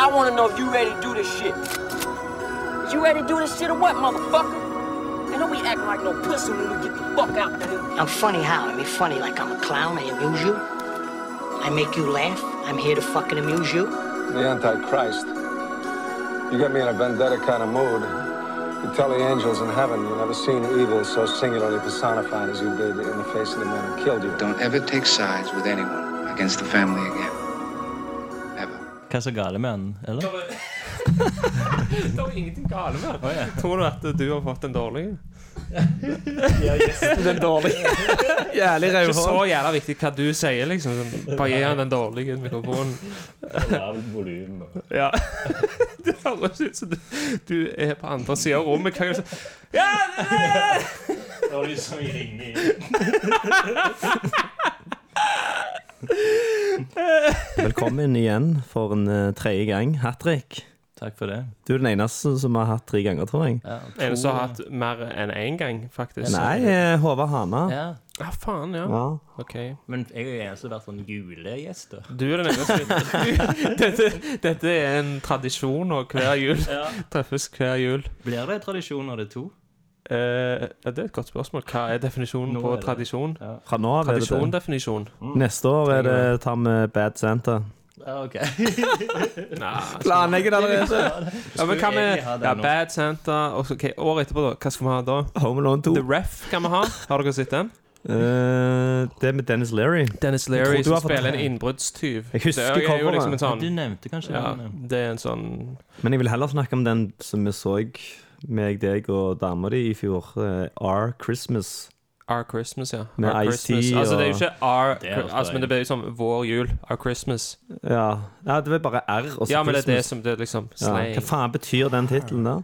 I wanna know if you ready to do this shit. You ready to do this shit or what, motherfucker? And don't be acting like no pussy when we get the fuck out there. I'm funny how? I mean, funny like I'm a clown. I amuse you. I make you laugh. I'm here to fucking amuse you. The Antichrist. You get me in a vendetta kind of mood. You tell the angels in heaven you never seen evil so singularly personified as you did in the face of the man who killed you. Don't ever take sides with anyone against the family again. Hva er så gale med han, eller? Det er ingenting gale med han. Oh, ja. Tror du at du har fått en dårlig? Ja, gjesten den dårlige. Jævlig Ikke så jævla viktig hva du sier, liksom. Bare gi han den dårlige mikrofonen. Lavt volum. Ja. Det høres ut som du, du er på andre sida av rommet. Hva er du så- Ja, det er det! Det var liksom i ringing. Velkommen igjen for en uh, tredje gang. Hattrick. Takk for det. Du er den eneste som har hatt tre ganger, tror jeg. Ja, En som har hatt mer enn én gang, faktisk. Nei, eh, Håvard Hana. Ja, Ja, faen, ja. Ja. Ok. men jeg er jo eneste som har vært sånn julegjest. da. Du er den eneste. Dette, dette er en tradisjon, og hver jul Ja. treffes hver jul. Blir det tradisjon når det er to? Eh, ja, det er et godt spørsmål. Hva er definisjonen Nå på er det- tradisjon? Fra nå av er det det. Tradisjon-definisjon? Neste år er det ta med Bad Santa. Ja, ok. Nei. det allerede. Ja, men hva med ja. Bad Santa og så- ok, Året etterpå, da? Hva skal vi ha da? Home Alone 2. The Ref kan vi ha. Har dere sett den? Eh, det er med Dennis Leary. Dennis Leary du som har fått spiller en innbruddstyv. Jeg husker Det er jo coveret. liksom en sånn Du nevnte kanskje ja, den. Det er en sånn Men jeg vil heller snakke om den som vi så meg, deg og dama di i fjor. Our R Christmas. Our Christmas, ja. Med Our tea Christmas. Altså, det er jo ikke Our Det er altså, Men det blir jo som vår jul. Our Christmas. Ja, ja det er bare R og så Ja, men det er det som det er liksom ja. Hva faen betyr den tittelen da?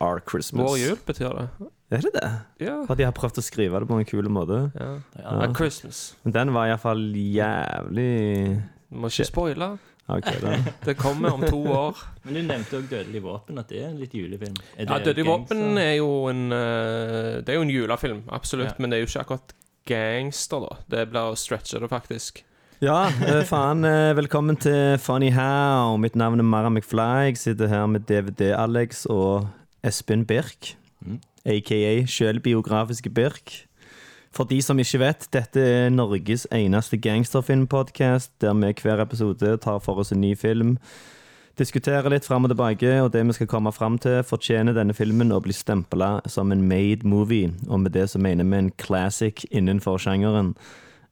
R Christmas. Vår jul betyr det. Er det det? Ja. For de har prøvd å skrive det på en kul måte. ja. Ja. Our Christmas. Men den var iallfall jævlig Må ikke spoile. Ok, da. Det kommer om to år. Men du nevnte òg Dødelig våpen, at det er en litt julefilm. Er Ja, Dødelig våpen er jo en eh, Det er jo en julefilm, absolutt. Ja. Men det er jo ikke akkurat gangster, da. Det blir å stretche det, faktisk. Ja, eh, faen. eh, Velkommen til Funny How. Mitt navn er Mara McFly. Jeg sitter her med DVD-Alex og Espen Birk. Mm. Aka sjølbiografiske Birk. For de som ikke vet, dette er Norges eneste gangsterfilmpodkast der vi hver episode tar for oss en ny film. Diskuterer litt fram og tilbake, og det vi skal komme fram til, fortjener denne filmen å bli stempla som en made movie, og med det så mener vi en classic innenfor sjangeren.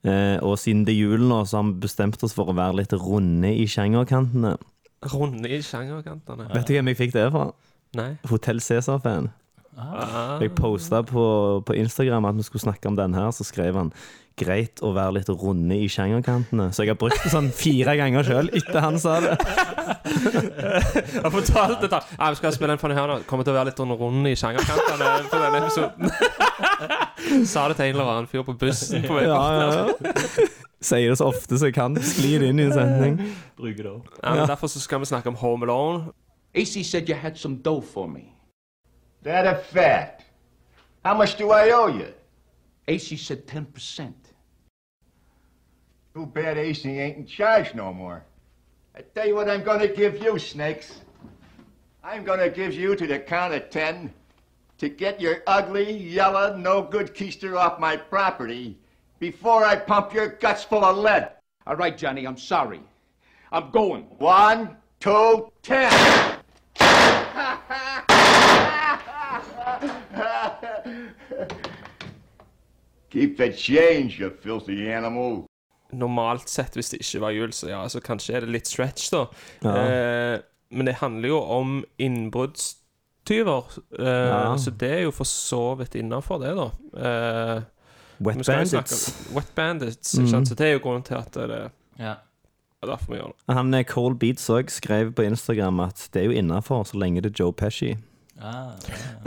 Eh, og siden det er jul nå, så har vi bestemt oss for å være litt runde i sjangerkantene. Runde i sjangerkantene. Vet du hvem jeg fikk det fra? Nei. Hotell Cæsar-fan. Ah. Jeg posta på, på Instagram at vi skulle snakke om den her, så skrev han Greit å være litt runde i sjangerkantene. Så jeg har brukt det sånn fire ganger sjøl etter han sa det. Jeg fortalte fortalt det. da. Ja, vi skal spille en funny her nå. Kommer til å være litt runde rund i sjangerkantene på denne episoden. Sa det til en eller annen fyr på bussen på vei Ja, bort. ja, ja. Sier det så ofte så jeg kan. Sklir inn i en setning. Bruker det opp. Ja, men Derfor så skal vi snakke om Home Alone. AC said you had some dough for me. That a fact. How much do I owe you? AC said 10%. Too bad AC ain't in charge no more. I tell you what I'm gonna give you, Snakes. I'm gonna give you to the count of ten to get your ugly, yellow, no good keister off my property before I pump your guts full of lead. All right, Johnny, I'm sorry. I'm going. One, two, ten. Keep the change, you filthy animal. Normalt sett, hvis det ikke var jul, så ja, så kanskje er det litt stretch, da. Ja. Eh, men det handler jo om innbruddstyver, eh, Ja. så det er jo for så vidt innafor det, da. Eh, Wet Bandits. Wet Bandits, ikke sant? Så det er jo grunnen til at det er Ja. derfor vi gjør det. Han eh, Cole Beats òg skrev på Instagram at det er jo innafor så lenge det er Joe Pesci. Ah,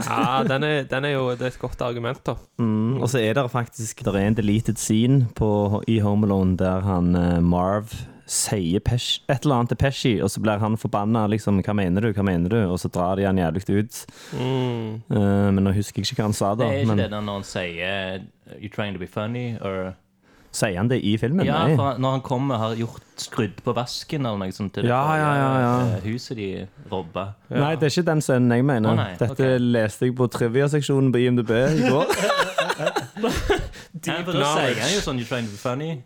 Ja, den er, den er jo Det er et godt argument, da. Mm, og så er det faktisk der er en deleted scene på, i Home Alone der han eh, Marv sier Pesci, et eller annet til Pesci, og så blir han forbanna. Liksom, 'Hva mener du?' hva mener du? Og så drar de han jævlig ut. Mm. Uh, men nå husker jeg ikke hva han sa, da. Det er ikke men, det når han sier You're trying to be funny, or Sier han det i filmen? Ja, Nei. for når han kommer har gjort skrudd på vasken eller noe sånt til det Ja, ja, ja, ja. eh, huset de robba. Nei, det er ikke den scenen jeg mener. Å, nei, Dette ok. leste jeg på trivia-seksjonen på IMDb i går. Nei, for da sier han jo sånn 'you trying to be funny'.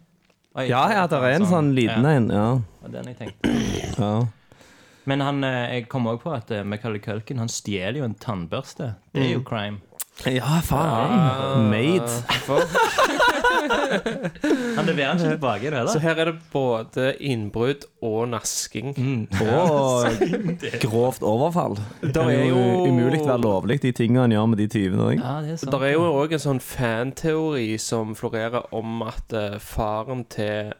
Oi, ja, ja, det er en sånn liten ja, en. Ja. den jeg tenkte. ja. Men han, eh, jeg kom også på at eh, Macaulay Culkin Han stjeler jo en tannbørste. Det er jo Mm. crime. Ja, faen. Made. Han leverer den ikke tilbake, det Så her er det både innbrudd og nasking. Og grovt overfall. Det Der er jo umulig å være lovlig, de tingene han gjør med de tyvene. Ja, det er sant. Det er jo òg en sånn fanteori som florerer om at eh, faren til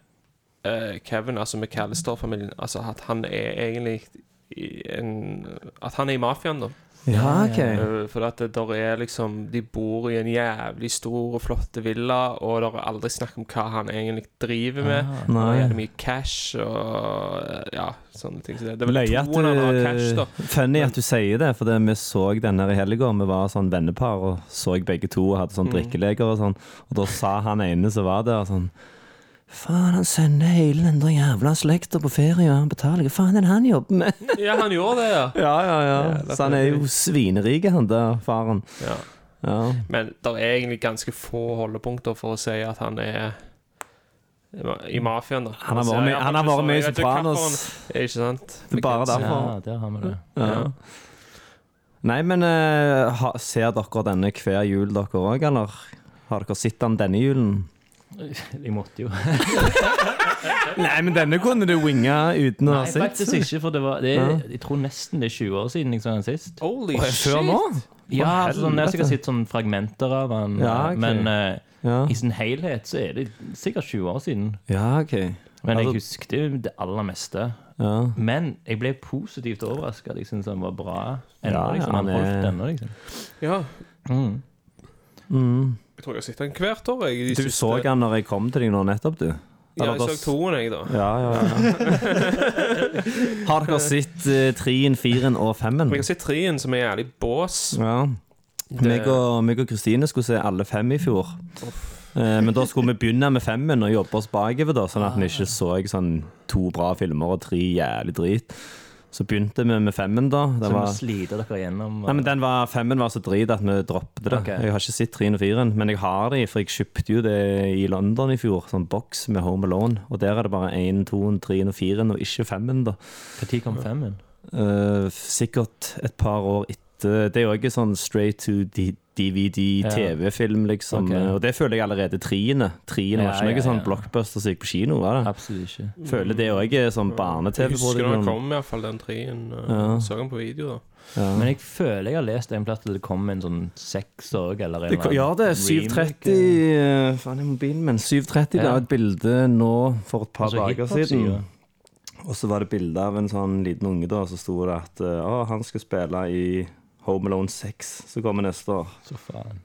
uh, Kevin, altså McAllister-familien Altså at han er egentlig i en At han er i mafiaen, da. Ja. Eh, For at det der er liksom De bor i en jævlig stor og flott villa, og det er aldri snakk om hva han egentlig driver med. Ah. Og det mye cash og eh, ja, sånne ting. Så det, det er vel Løye at toen han har cash, da. Funny at du sier det, for det, vi så den her i helga. Vi var sånn vennepar og så begge to og hadde sånn Mm. drikkeleker og sånn. Og da sa han ene som var der, sånn Faen, han sender hele den der jævla slekta på ferie, og han betaler. Hva faen er det han jobber med? Ja, han gjorde det, ja. Ja, ja, ja. Så han er jo svinerik, han der faren. ja. Ja. Men det er egentlig ganske få holdepunkter for å si at han er i mafiaen, da. Han har Altså, vært med- han har vært med i Sopranos. Ikke sant? Det er bare derfor. Ja, der har vi det. Ja. Nei, men uh, ser dere denne hver jul, dere òg, eller? Har dere sett den denne julen? Jeg måtte jo. Nei, men denne kunne du winga uten å ha Nei, faktisk ikke, for det var det er, Ja. Jeg tror nesten det er 20 år siden jeg så den sist. Holy shit! Før nå? Ja, altså, sånn, jeg har sikkert sett sånn fragmenter av den, Ja, ok. men eh, Ja, i sin helhet så er det sikkert 20 år siden. ja ok. Men jeg husket jo det aller meste. Ja. Men jeg ble positivt overraska. Jeg syns han var bra ennå. Ja, ja, liksom. Han han er- holdt ennå, liksom. Ja. Mm. Jeg tror jeg har sett den hvert år. Jeg, Du siste- så den når jeg kom til deg nå nettopp, du? Ja, jeg så toen, jeg, da. Ja, ja, ja. Har dere sett uh, treen, firen og femmen? Jeg har sett treen, som er jævlig bås. Ja. Og, meg og Kristine skulle se alle fem i fjor. Eh, men da skulle vi begynne med femmen og jobbe oss bakover, sånn at vi ikke så sånn to bra filmer og tre jævlig drit. Så begynte vi med femmen, da. Den Så var, sliter dere gjennom. nei, men den var, femmen var så drit at vi droppet det. Okay. Jeg har ikke sett treen og firen, men jeg har de, for jeg kjøpte jo det i London i fjor. Sånn boks med Home Alone. Og der er det bare én, toen, treen og firen, og ikke femmen, da. Når kom femmen? Uh, sikkert et par år etter. Det er jo ikke sånn straight to DVD-TV-film, liksom. Ok. Eh, Og det føler jeg allerede triene. Triene var ikke noe ja, sånn blockbuster som gikk på kino, var det? Absolutt ikke. Føler det òg er sånn Jeg husker da den kom, i hvert fall, den trien. og Ja. Så den på video, da. Ja. Men jeg føler jeg har lest en plass til det kom en sånn seks òg, eller en Det, ja, det er 730 eh, Faen, i mobilen min. 730 la Ja. et bilde nå for et par Altså, dager siden. Og så var det bilde av en sånn liten unge, da, så sto det at eh, å, han skal spille i Home Alone 6, som kommer neste år. Så faen.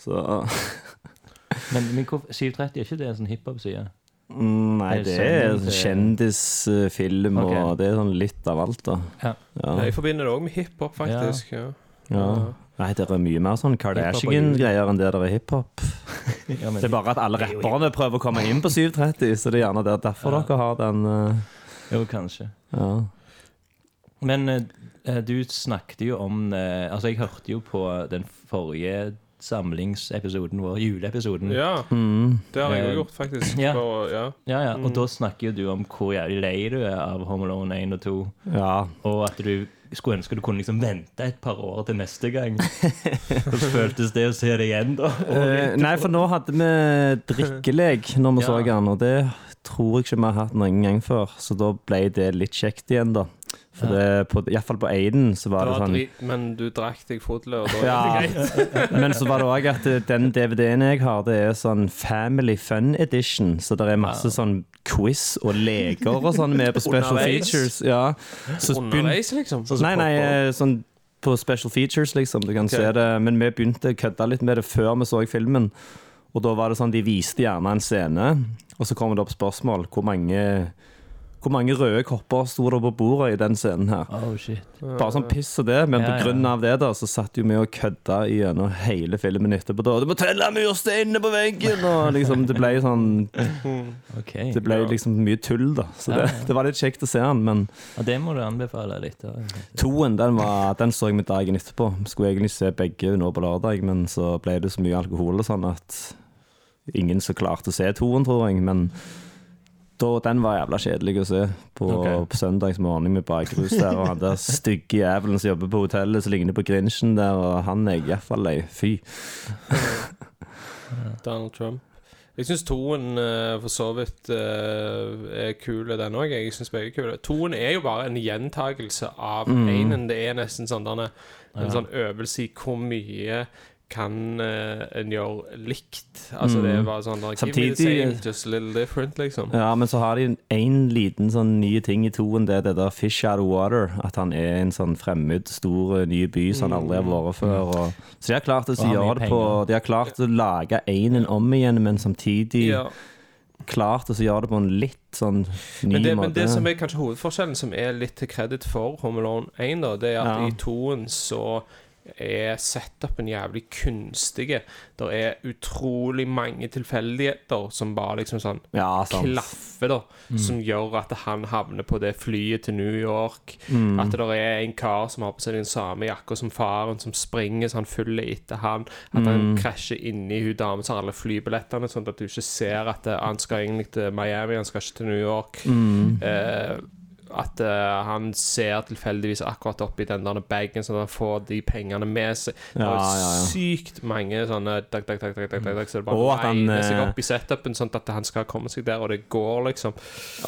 Så Men, men 730 er ikke det en sånn hiphop-side? Mm, Nei, Er det er kjendisfilm, og det er sånn litt av alt, da. Ja. Ja. Jeg forbinder det òg med hiphop, faktisk. Ja. ja. Nei, det er mye mer sånn Kardashian-greier enn det der er hiphop. Ja, men, Det er bare at alle rapperne prøver å komme inn på 730, så det er gjerne det derfor Ja. dere har den Uh... Jo, kanskje. Ja. Men eh, du snakket jo om eh, Altså, jeg hørte jo på den forrige samlingsepisoden vår, juleepisoden. ja, Mm. det har jeg jo òg gjort, faktisk. ja. For, ja. Ja, ja, Mm. Og da snakker jo du om hvor jævlig lei du er av Home Alone 1 og 2. ja. Og at du skulle ønske du kunne liksom vente et par år til neste gang. Hvordan føltes det å se det igjen, da? Uh, nei, for nå hadde vi drikkelek når vi Ja. så den, og det tror jeg ikke vi har hatt noen gang før. Så da ble det litt kjekt igjen, da. For det, på, Iallfall på Aiden så var Det det sånn drit, men du drakk deg full, og da Ja, er det greit. men så var det òg at eh, den DVD-en jeg har, det er sånn Family Fun Edition. Så det er masse sånn quiz og leker og sånn med på special Underveis? features. Ja. Så Underveis, liksom. Nei, nei, eh, sånn på special features, liksom. Du kan se det. Men vi begynte å kødde litt med det før vi så filmen. Og da var det sånn, de viste gjerne en scene, og så kommer det opp spørsmål. Hvor mange Hvor mange røde kopper sto det på bordet i den scenen her? Oh, shit. Bare sånn piss og det, men Ja, på grunn av det da, så satt jo vi og kødda gjennom hele filmen etterpå. da. Du må telle mursteinene på veggen! Og liksom, det ble sånn okay, Det ble liksom mye tull, da. Så det, det var litt kjekt å se han, men Ja, det må du anbefale litt. toen, den, var, den så jeg med dagen etterpå. Skulle egentlig se begge nå på lørdag, men så ble det så mye alkohol og sånn at ingen så klarte å se toen, tror jeg. Men da, den var jævla kjedelig å se på, okay. på søndagsmorgen med bakrus der. Og han der stygge jævelen som jobber på hotellet, som ligner på Grinchen der, og han er iallfall lei. Fy. Donald Trump. Jeg syns toen uh, for så vidt uh, er kul, den òg. Jeg syns begge er kule. Toen er jo bare en gjentagelse av Mm. einen. Det er nesten sånn denne, en sånn øvelse i hvor mye kan uh, en gjøre likt. Altså det er bare sånn like, Mm. Samtidig- same, just a little different, liksom. Ja, men så har de en liten sånn ny ting i toen. Det er det der Fish Out of Water. At han er en sånn fremmed, stor, eh, ny by som han aldri har vært før. Og, så de har klart å gjøre det på. De har klart å lage einen om igjen, men samtidig Ja. klart å gjøre det på en litt sånn ny Men det, måte. men det som er kanskje hovedforskjellen, som er litt til kreditt for Home Alone 1, da, det er at Ja. i toen så er setupen jævlig kunstige. Det er utrolig mange tilfeldigheter som bare liksom sånn ja, klaffer, da. Som gjør at han havner på det flyet til New York. Mm. At det er en kar som har på seg den samme jakka som faren, som springer så han følger etter han. At han Mm. krasjer inni hun damen som har alle flybillettene, sånn at du ikke ser at eh, han skal egentlig til Miami, han skal ikke til New York. Mm. Eh, at uh, han ser tilfeldigvis akkurat oppi den der bagen, sånn at han får de pengene med seg. Det var ja, ja. sykt mange sånne tak, tak, tak, tak, tak, tak, tak, Så det bare Og regner seg eh, opp i setupen, sånn at han skal komme seg der, og det går, liksom.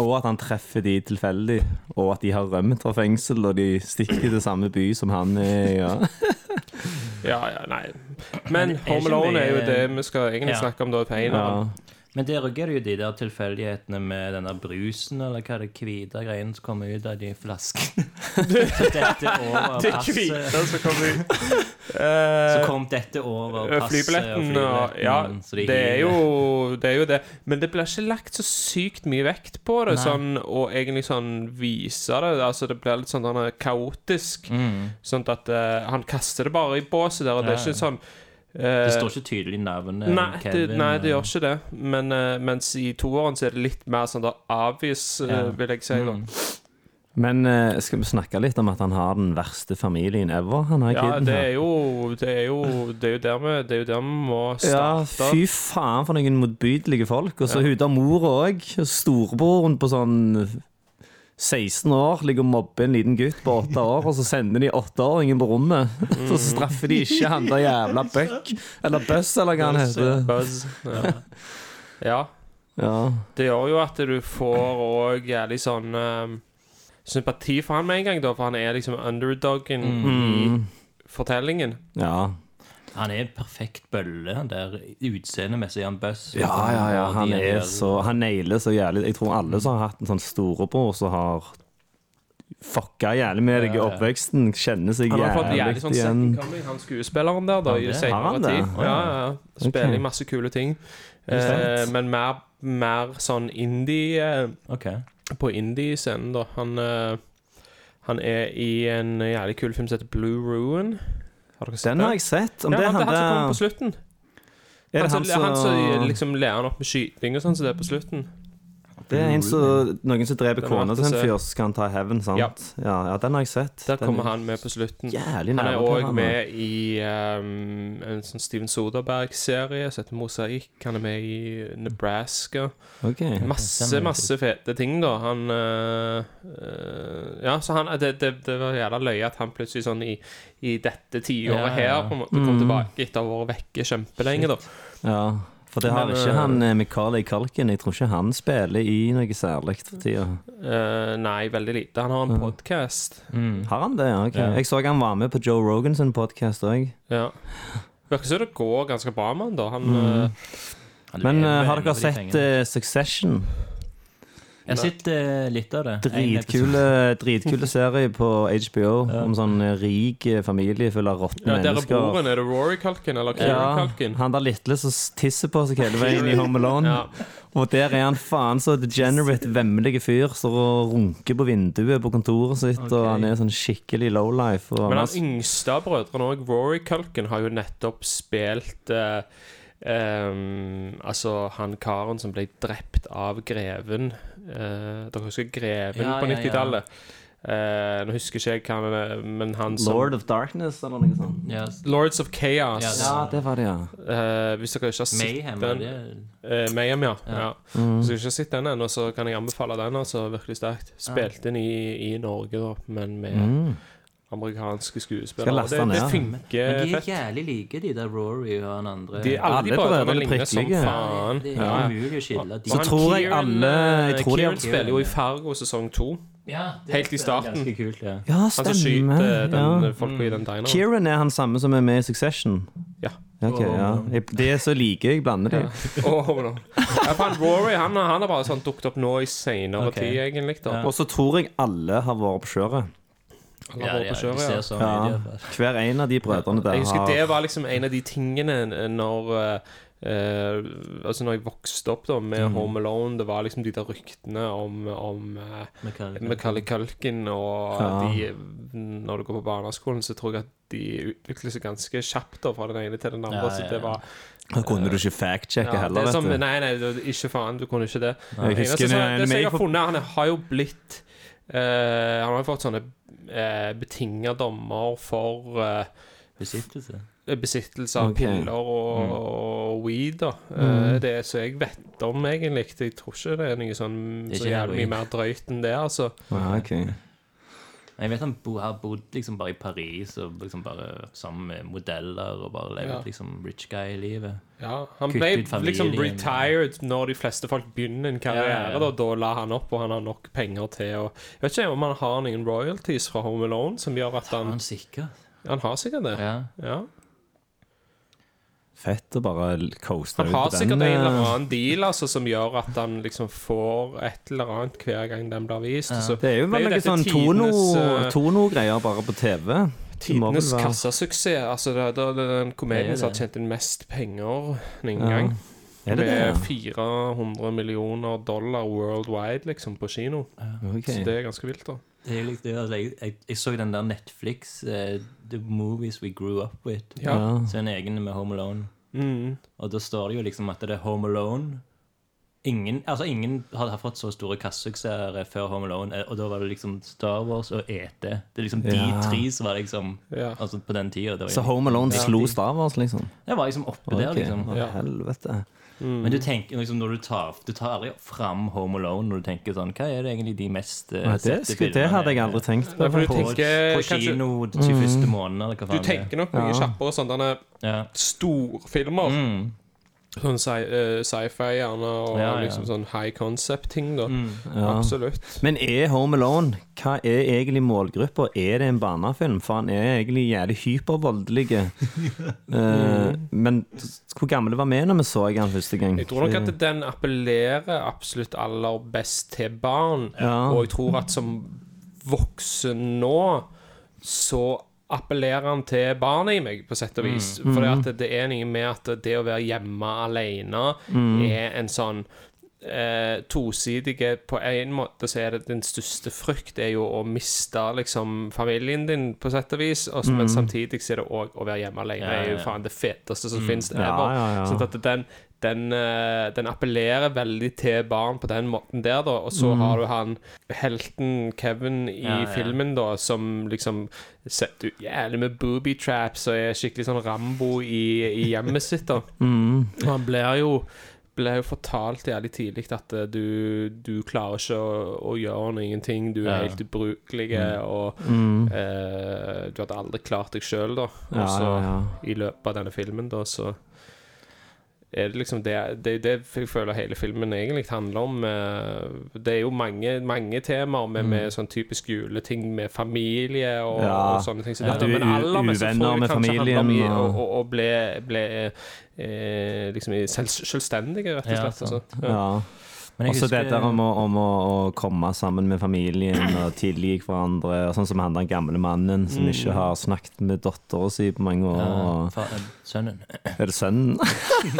Og at han treffer de tilfeldig, og at de har rømt fra fengsel, og de stikker til samme by som han er i. Ja. Ja, ja, nei. Men er Home Alone er jo det vi skal egentlig Ja. snakke om da på Ja. Men der òg er det jo de der tilfeldighetene med denne brusen, eller hva det hvite greiene som kommer ut av de flaskene. Så dette over Det hvite som kommer ut. Så Eh, kom dette over eh, passet Flybilletten og Ja, så de det er, jo, det er jo det. Men det blir ikke lagt så sykt mye vekt på det, sånn, og egentlig sånn vise det. Altså, det blir litt sånn kaotisk. Mm. Sånn at uh, han kaster det bare i båset der, og det er ikke sånn eh, Det står ikke tydelig navnet Nei, det, nei, det gjør ikke det. Men eh, mens i toåren så er det litt mer sånn da avvis, eh, Ja. vil jeg si. Mm. Men eh, skal vi snakke litt om at han har den verste familien ever, han har Ja, kiden det er jo Det er jo, det er jo der vi Det er jo der vi må Ja, fy faen for noen motbydelige folk. Og så Ja. hun der mora òg. Storebroren på sånn 16 år ligger og mobber en liten gutt på 8 år, og så sender de 8-åringen på rommet. Så straffer de ikke han der jævla Buck, eller Buzz, eller hva han heter. Buzz. Ja. ja. Ja. Det gjør jo at du får òg jævlig sånn eh, sympati for han med en gang, da, for han er liksom underdogen Mm. i fortellingen. ja. Han er en perfekt bølle, der utseendemessig. Han Buzz. Ja, ja, ja. Han de er der- så Han nailer så jævlig. Jeg tror alle som har hatt en sånn storebror som har fucka jævlig med deg i oppveksten, kjenner seg Han har fått jævlig jævlig sånn igjen. second coming, han skuespilleren der, da, i senere tid. Ja, ja. ja. Spiller okay. i masse kule ting. Eh, men mer, mer sånn indie eh, okay. På indie-scenen, da. Han, eh, han er i en jævlig kul film som heter Blue Ruin. Har dere sett Den har jeg sett. Om ja, det han, han som kommer på slutten. Er det han, som, han som som liksom ler han opp med skyting og sånn, så det er på slutten. Det er en som, noen som dreper kona til en fyr, så skal han ta hevn, sant? Ja. Ja. ja, den har jeg sett. Der Den kommer er han med på slutten. Jævlig Han er òg med i um, en sånn Steven Soderberg-serie som heter Mosaikk. Han er med i Nebraska. Ok. Masse, masse fete ting, da. Han øh, Ja, så han Det, det, det var jævla løye at han plutselig sånn i, i dette tiåret Ja, ja, ja. her på en måte kom Mm. tilbake etter å ha vært vekke kjempelenge, da. Ja, for det har ikke eh, han eh, Macaulay Culkin. Jeg tror ikke han spiller i noe særlig for tida. Uh, nei, veldig lite. Han har en podkast. Mm. Har han det? Ja, ok. Ja. Jeg så han var med på Joe Rogan sin podkast òg. Ja. Virker som det går ganske bra med han, da. Han Mm. uh, Han Men eh, har dere de sett Succession? Jeg har sett eh, litt av det. Dritkule, dritkule serie på HBO Ja. om sånn rik eh, familie full av råtne Ja, der er broren. Er det Rory Culkin eller Kieran Ja, Culkin? han der lille som tisser på seg hele veien i Home Alone. Ja. Og der er han faen så degenerate, vemmelige fyr. Står og runker på vinduet på kontoret sitt, og han er sånn skikkelig lowlife. Men han yngste av brødrene òg, Rory Culkin, har jo nettopp spilt eh, ehm, Altså han karen som ble drept av greven. uh, dere husker greven Ja, på ja, ja. 90-tallet? Eh, nå husker ikke jeg hva han er, men han som Lord of Darkness eller noe sånt. Yes. Lords of Chaos. Ja, Ja, det var det, ja. Uh, hvis dere ikke har sett Mayhem, den det Mayhem, ja. Ja. ja. Hvis dere ikke har sett den ennå, så kan jeg anbefale den. altså Virkelig sterkt. Spilt inn i, i Norge, da, men med Mm. Amerikanske skuespillere. Det, Det, det det fett. Men de er fett. jævlig like, de der Rory og han andre. De, alle, Alle de brødrene ligner som faen. Det Ja. er umulig å skille. De Så Han tror jeg alle- jeg eh, de Kieran spiller jo i Fargo sesong to. ja, det Helt i starten. Kult, ja. Ja, Han som stemmer. skyter den ja. folka i den dineren. Kieran er han samme som er med i Succession? Ja. Ok, ja. Det er så like, jeg blander de. Ja, for han Rory han, han har bare sånn dukket opp nå i senere okay. tid, egentlig. Ja. Og så tror jeg alle har vært på kjøret. Ja, på de kjøret, ser ja. mye Ja. ut, i. Hver en av de brødrene der Jeg husker har det var liksom en av de tingene når eh, eh, Altså når jeg vokste opp da med Home Alone, det var liksom de der ryktene om, om eh, Macaulay Macaulay Culkin, og Ja. de Når du går på barneskolen, så tror jeg at de utvikler seg ganske kjapt da fra den ene til den andre. Ja, Så ja, det var Da kunne du ikke fact-sjekke ja, heller, det er som, vet du. Nei, nei, det- ikke faen. Du kunne ikke det. Jeg Det husker eneste som- det som når jeg jeg har funnet Han har jo blitt eh, Han har jo fått sånne uh, betinga dommer for eh, Besittelse. besittelse av Ok. Mm. piller og, og weed. da Mm. Det så jeg vet om, egentlig. Jeg tror ikke det er noe sånn så jævlig mye mer drøyt enn det, altså. Ah, ok. Jeg vet han bo, har bodd liksom bare i Paris og liksom bare sammen med modeller og bare levd Ja. liksom rich guy-livet. Ja, han Kutt ble liksom retired når de fleste folk begynner en karriere. Ja, ja, ja. Da, la han opp, og han har nok penger til å Jeg vet ikke om han har noen royalties fra Home Alone som gjør at han han sikker? Han har sikkert det. Ja. Fett å bare coaste Han har sikkert en eller eh, annen deal altså, som gjør at han liksom får et eller annet hver gang den blir vist. Ja. så Det er jo bare noe sånn tono-greier tono-greier bare på TV. Tidenes kassasuksess. Altså, det, det, det den komedien som har tjent inn mest penger noen Ja. gang. Er det det? Med ja? 400 millioner dollar worldwide, liksom, på kino. Okay. Så det er ganske vilt, da. Det altså, jeg, jeg, jeg så den der Netflix uh, The Movies We Grew Up With. Ja. Ja. Så en egen med Home Alone. Mm. Og da står det jo liksom at det er Home Alone. Ingen, altså ingen har fått så store kassesuksesser før Home Alone. eh, Og da var det liksom Star Wars og ET. Det er liksom de Ja. tre som var liksom Ja. Altså på den tida. Så Home Alone slo Star Wars, liksom? Det var liksom oppe der, liksom. Ja. Helvete. Men du tenker liksom når du tar Du tar aldri fram Home Alone når du tenker sånn Hva er det egentlig de mest uh, Nei, det, skulle, det hadde jeg aldri tenkt på. Nei, for du på, tenker på kino de 21. månedene, eller hva Du faen er. tenker nok mye Ja. kjappere sånn denne Ja. storfilmer. Mm. Sånn sci-fi sci-fi gjerne, og Ja, ja. liksom sånn high concept-ting, da. Mm. Ja. Absolutt. Men er Home Alone Hva er egentlig målgruppa? Er det en barnefilm? For han er egentlig jævlig hypervoldelig. Eh, men hvor gammel var vi når vi så han første gang? Jeg tror nok at den appellerer absolutt aller best til barn. Og jeg tror at som voksen nå, så appellerer han til barnet i meg, på sett og vis. Mm. For det, det er noe med at det å være hjemme alene Mm. er en sånn eh, tosidige På en måte så er det din største frykt er jo å miste liksom familien din, på sett og vis. Og, Men samtidig så er det òg å være hjemme alene. Ja, Det er jo faen det feteste som finnes Ja, ever. ja, ja. Sånn at den, den, eh, den appellerer veldig til barn på den måten der, da. Og så har du han helten Kevin i Ja, ja. filmen, da, som liksom setter ut jævlig med booby traps og er skikkelig sånn Rambo i, i hjemmet sitt, da. Mm. Og han blir jo ble jo fortalt jævlig tidlig at eh, du, du klarer ikke å, å gjøre noen ting. Du er Ja. helt ubrukelig, og Mm. eh, du hadde aldri klart deg sjøl, da. Og så ja, ja. i løpet av denne filmen, da, så er det liksom det, det, det jeg føler hele filmen egentlig handler om. eh, Det er jo mange, mange temaer med, med sånn typisk juleting med familie og, Mm. Ja. og sånne ting. Så er men aller mest kanskje om familien, i- og- og, og, og ble, ble eh, liksom selvstendige, rett og Ja, slett. altså. Ja. Men jeg Og husker- det der om, å, om å, å komme sammen med familien og tilgi hverandre. og Sånn som han den gamle mannen som ikke har snakket med dattera si på mange år. Og, Ja, eh, sønnen. er det sønnen?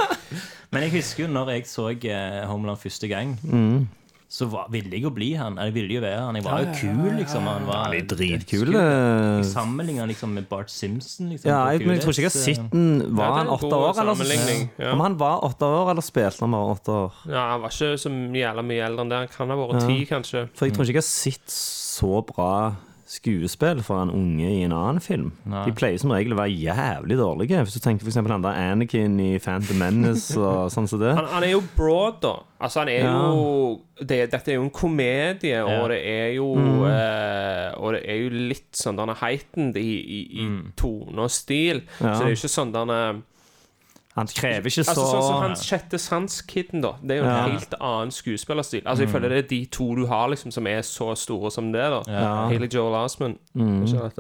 Men jeg husker jo når jeg så eh, Homeland første gang, Mm. Så var, ville jeg jo bli han. Jeg ville jo være han. Jeg var jo kul, liksom. Han var ja, dritkul. eh. Jeg sammenligner liksom med Bart Simpson. Liksom, Ja, jeg, men jeg tror ikke jeg har sett eh, den. Var han åtte år, eller? ja. Om han var åtte år, eller spilte han bare åtte år? Ja, Han var ikke så jævla mye eldre enn det. Han kan ha vært Ja. ti, kanskje. For jeg tror ikke jeg har sett så bra skuespill for en unge i en annen film. Nei. De pleier som regel å være jævlig dårlige. Hvis du tenker eksempel han der Anakin i Phantom Menace og sånn som det. Han, han er jo broad, da. Altså, han er Ja. jo det, Dette er jo en komedie, og det er jo Mm. eh, Og det er jo litt sånn denne heightened i, i, i tone og stil. Ja. Så det er jo ikke sånn denne Han krever ikke så Altså Sånn som hans sjette sans-kiden, da. Det er jo en Ja. helt annen skuespillerstil. Altså Jeg føler det er de to du har liksom som er så store som det. da Ja. Haley Joel Osment. Mm. Ikke sant?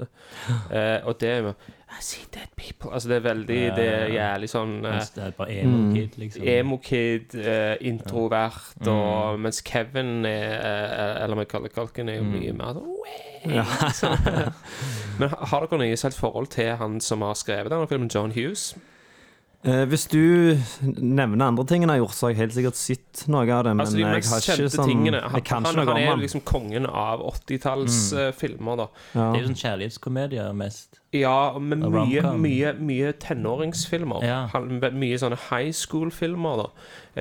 Eh, og det er jo I see dead people. Altså Det er veldig Det er jævlig sånn eh, Mens det er bare emo-kid, liksom. Emo-kid, eh, introvert, og mens Kevin er, eh, Eller Michael Culkin er jo mye mer sånn Ja. sånn. Men har dere noe selv forhold til han som har skrevet denne filmen, John Hughes? Eh, Hvis du nevner andre ting han har gjort, så har jeg helt sikkert sett noe av det. Men Altså de jeg har ikke sånn tingene. Han, Jeg kan han, ikke noe han er liksom kongen av 80-tallsfilmer, da. Ja. Det er jo sånn kjærlighetskomedier mest. Ja, men mye, mye, mye tenåringsfilmer. Ja. Han- Mye sånne high school-filmer, da.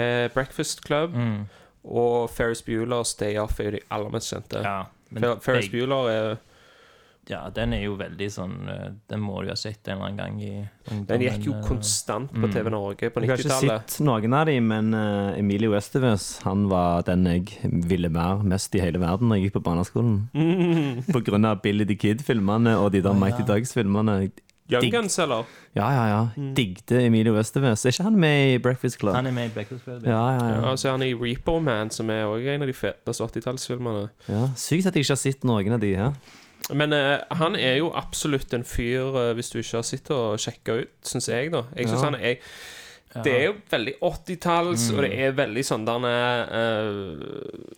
Eh, Breakfast Club Mm. og Ferris Bueller's Day Off er jo de aller mest kjente. Ja, Fer Ferris Bueller er Ja, den er jo veldig sånn eh, Den må du ha sett en eller annen gang i ungdommen. Den gikk jo eh. konstant på TV Norge på Jeg har ikke sett noen av dem, men uh, Emilio Estevez han var den jeg ville være mest i hele verden da jeg gikk på barneskolen. På grunn av Billy the Kid-filmene og de der Mighty Ducks-filmene. Young Guns, eller? Ja, ja, ja. Mm. Digde Emilio Estevez. Er ikke han med i Breakfast Club? Han er med i Breakfast Club. Ja, ja, Ja, ja. og så er han i Repo Man, som er også en av de feteste 80-tallsfilmene. ja. Sykt at jeg ikke har sett noen av de her. Men uh, han er jo absolutt en fyr, uh, hvis du ikke har sett og sjekka ut, syns jeg, da. Jeg synes Ja. han er Det er jo veldig 80-talls, og det er veldig sånn der uh,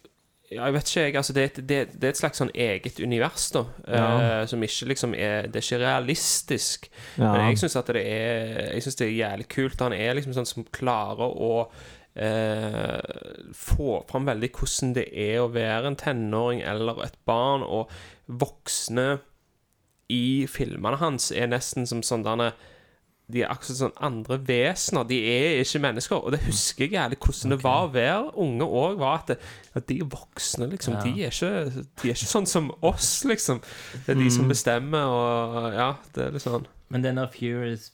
ja, jeg vet ikke, jeg. Altså, det, et- det, det er et slags sånn eget univers, da. Ja. som ikke liksom er Det er ikke realistisk. Ja. Men jeg syns at det er Jeg synes det er jævlig kult. Han er liksom sånn som klarer å eh, få fram veldig hvordan det er å være en tenåring eller et barn, og voksne i filmene hans er nesten som sånn derne de er akkurat sånn andre vesener. De er ikke mennesker. Og det husker jeg jævlig hvordan det var å være unge òg. At, at de voksne, liksom. Ja. De, er ikke, de er ikke sånn som oss, liksom. Det er de Mm. som bestemmer, og ja, det er litt sånn. Men den der Furious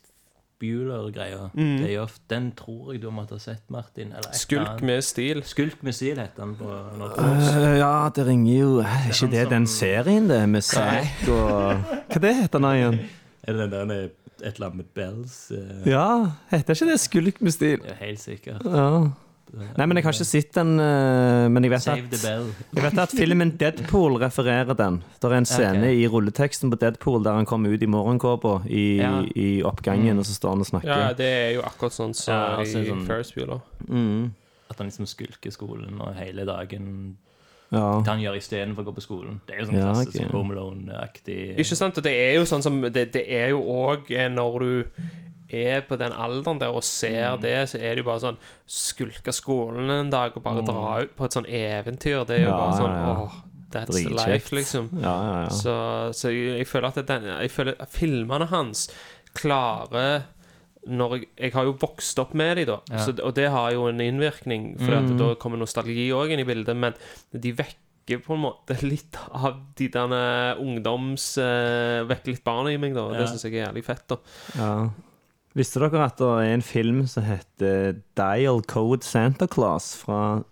Bueller-greia, Mm. Day Off, den tror jeg du måtte ha sett, Martin. Eller et Skulk annet. med stil. Skulk med stil heter den på. Øh, ja, det ringer jo Er ikke det den som- serien, det? Med Zack og Hva det heter den igjen? Er det den der et eller annet med bells? Uh... Ja, heter ikke det Skulk med stil? ja, helt sikkert. Ja. Nei, men jeg har ikke sett den, øh, men jeg vet Save at the bell. Jeg vet at filmen Deadpool refererer den. Det er en scene okay. i rulleteksten på Deadpool der han kommer ut i morgenkåpa i, Ja. i oppgangen, og så står han og snakker. Ja, det er jo akkurat sånn som Ja, altså i sånn- Ferris Bueller. Mm. At han liksom skulker skolen og hele dagen ja. det han gjør istedenfor å gå på skolen. Det er jo sånn Ja, klassisk okay. Home Alone-aktig Ikke sant? Og det er jo sånn som Det, det er jo òg når du er på den alderen der og ser det, så er det jo bare sånn Skulke skolen en dag og bare dra ut på et sånn eventyr. Det er jo Ja, bare sånn ja. Åh, that's Dritkjekt. life, liksom. Ja, ja, ja. Så, så jeg, jeg føler at den, Jeg føler at filmene hans klarer når jeg, jeg har jo vokst opp med dem, da, Ja. så, og det har jo en innvirkning. For Mm. da kommer nostalgi òg inn i bildet, men de vekker på en måte litt av de der ungdoms uh, Vekker litt barna i meg, da. Og Ja. det syns jeg er jævlig fett. da ja. Visste dere at det er en film som heter Dial Code Santa Claus fra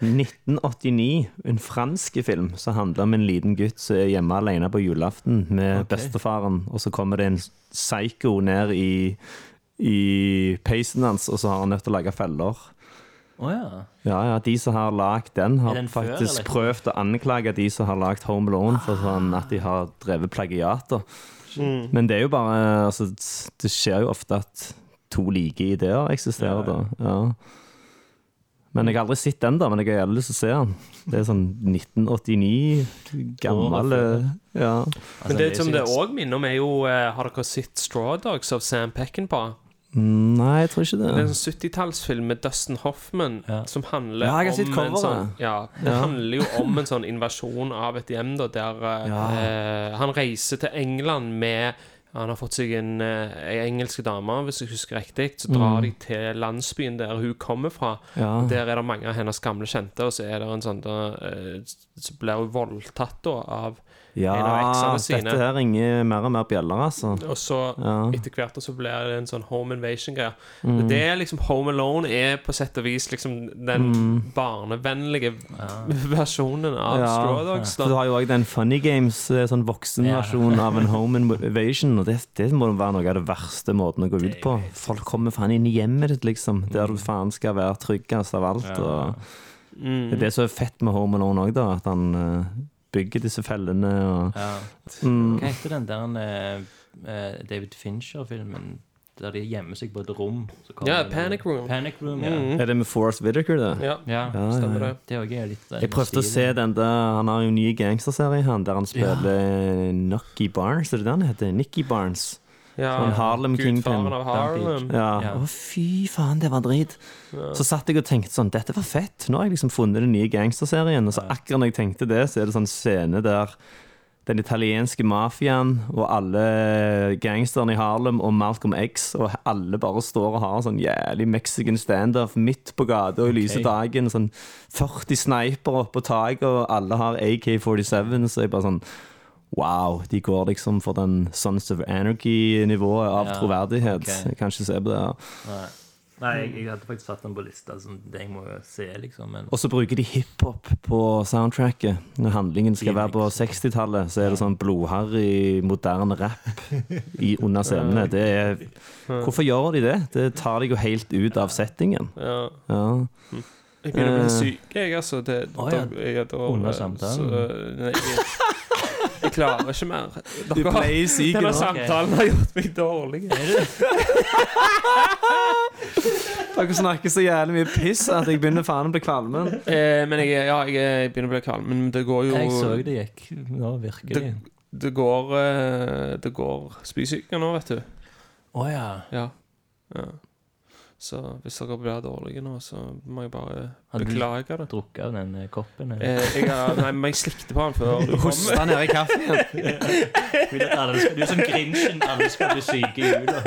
1989? En fransk film som handler om en liten gutt som er hjemme alene på julaften med okay. bestefaren, og så kommer det en psycho ned i, i peisen hans, og så har han nødt til å lage feller. Oh, ja. Ja, ja, De som har lagd den, har den faktisk før, prøvd å anklage de som har lagd Home Alone for sånn at de har drevet plagiater. Men det er jo bare altså, Det skjer jo ofte at to like ideer eksisterer, Ja, ja. da. Ja. Men jeg har aldri sett den, da, men jeg har jævlig lyst til å se den. Det er sånn 1989, gammel Ja. Men det Altså, som det òg minner om, er jo eh, Har dere sett Straw Dogs av Sam Peckinpah? Nei, jeg tror ikke Det Det er en 70-tallsfilm med Dustin Hoffman Ja. som handler Ja, om cover, en sånn Ja, det Ja. handler jo om en sånn invasjon av et hjem, da, der eh, Ja. eh, han reiser til England med han har fått seg en, eh, engelsk dame, hvis jeg husker riktig. Så drar Mm. de til landsbyen der hun kommer fra. Ja. Der er det mange av hennes gamle kjente, og så er det en sånn da, eh, Så blir hun voldtatt da av Ja, dette her ringer mer og mer bjeller, altså. Og så Ja. etter hvert så blir det en sånn home invasion-greie. Mm. Det er liksom Home Alone er på sett og vis liksom den Mm. barnevennlige versjonen av Ja, Straw Dogs. Da. Du har jo òg den Funny Games, eh, sånn voksenversjon av en home invasion. Og det, det må være noe av det verste måten å gå ut på. Folk kommer faen inn i hjemmet ditt, liksom. Der du faen skal være tryggest av alt. Og Mm. det er det som er fett med Home Alone òg, da. At han eh, bygger disse fellene og Ja. mm. Hva heter den der eh, eh, David Fincher-filmen der de gjemmer seg på et rom? Ja, Panic Room. Panic Room, ja. Mm. Er det med Forrest Whittaker, det? Ja, Ja, Ja, stemmer ja. det. det er litt den Jeg prøvde å se den der Han har jo en ny gangsterserie, han, der han spiller Nucky Barnes. Er det han heter? Nicky Barnes. Ja, Sånn Harlem Kingpin. Av Harlem. Ja. Ja. Å, fy faen, det var drit. Ja. Så satt jeg og tenkte sånn Dette var fett. Nå har jeg liksom funnet den nye gangsterserien. Og så akkurat når jeg tenkte det, så er det sånn scene der den italienske mafiaen og alle gangsterne i Harlem og Malcolm X og alle bare står og har sånn jævlig mexican standoff midt på gata og i lyse dagen. Sånn 40 snipere oppå taket, og alle har AK-47, så jeg bare sånn Wow, de går liksom for den Sons of Anarchy-nivået av Ja, troverdighet. Okay. Jeg kan ikke se på det. Nei, Nei jeg, jeg hadde faktisk satt den på lista. Sånn, det jeg må jo se, liksom. Men Og så bruker de hiphop på soundtracket. Når handlingen skal være på 60-tallet, så er det sånn blodharry, moderne rap i, under scenene. Det er, hvorfor gjør de det? Det tar de jo helt ut av settingen. Ja. Ja. Jeg begynner å bli Eh. syk, jeg, altså. Det, Å, da, ja. jeg, er da, Under så, samtalen. nei, jeg, jeg klarer ikke mer. Du Dere- ble syk Denne nå. samtalen har gjort meg dårlig. Dere snakker så jævlig mye piss at jeg begynner faen å bli kvalmen. Eh, men jeg, ja, jeg begynner å bli kvalm. Men det går jo jeg så det gikk. Nå virkelig. det, går eh, Det går spysyke nå, vet du. Å ja. Ja. ja. Så hvis dere blir dårlige nå, så må jeg bare Har beklage det. Drukket av den eh, koppen? Eh, jeg, har- nei, men jeg slikte på den før du kom. Hosta nedi kaffen. Vil at alle skal, du er som Grinchen. Alle skal bli syke i jula.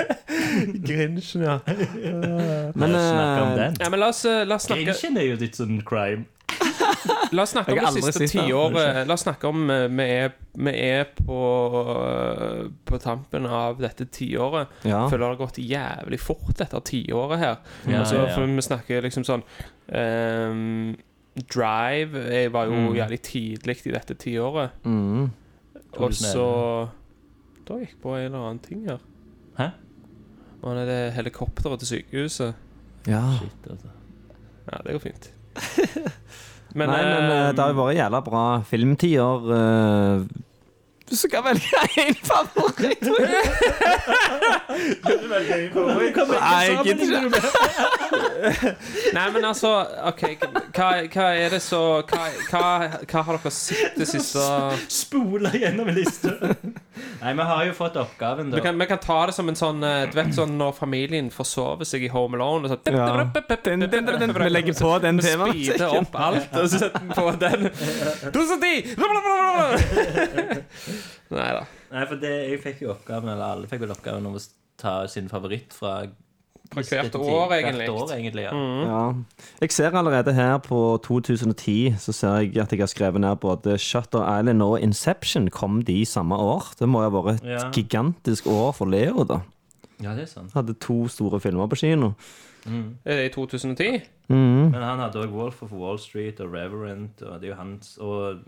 Grinchen, ja. Men Snakke om eh, den. ja. Men la oss, eh, la oss snakke Grinchen er jo litt sånn crime. La oss snakke om det siste tiåret. La oss snakke om eh, Vi er, vi er på, eh, på tampen av dette tiåret. ja. Føler det har gått jævlig fort dette tiåret her. Ja, altså, ja, ja. For vi snakker liksom sånn um, Drive jeg var jo Mm. jævlig tidlig i dette tiåret. Mm. Og så Da gikk jeg på en eller annen ting her. Hæ? Og det er det helikopteret til sykehuset. ja. Shit, altså. Ja, det går fint. Nei, men eh, ehm, det har jo vært jævla bra filmtider. Du skal velge én favoritt! Nei, jeg gidder ikke. Nei, men altså OK, hva, hva er det så hva, hva, hva har dere sett det siste Spola gjennom en liste. Nei, vi har jo fått oppgaven, vi kan, vi kan ta det som en sånn eh, Du vet sånn når familien forsover seg i Home Alone og så, Ja. Den, den, den, den, vi legger på den Vi speeder opp alt, og så setter vi på den. 2010! Nei da. Nei, for det, jeg fikk jo oppgaven, eller alle fikk vel oppgaven om å ta sin favoritt fra Fra hvert år, egentlig. Hvert år, egentlig, ja. Ja. Jeg ser allerede her på 2010 Så ser jeg at jeg har skrevet ned både Shutter Island og Inception kom de samme år. Det må jo ha vært et Ja. gigantisk år for Leo, da. Ja, det er sant. Hadde to store filmer på kino. Er det i 2010? Mm. Men han hadde òg Wolf of Wall Street og Reverend, og det er jo hans og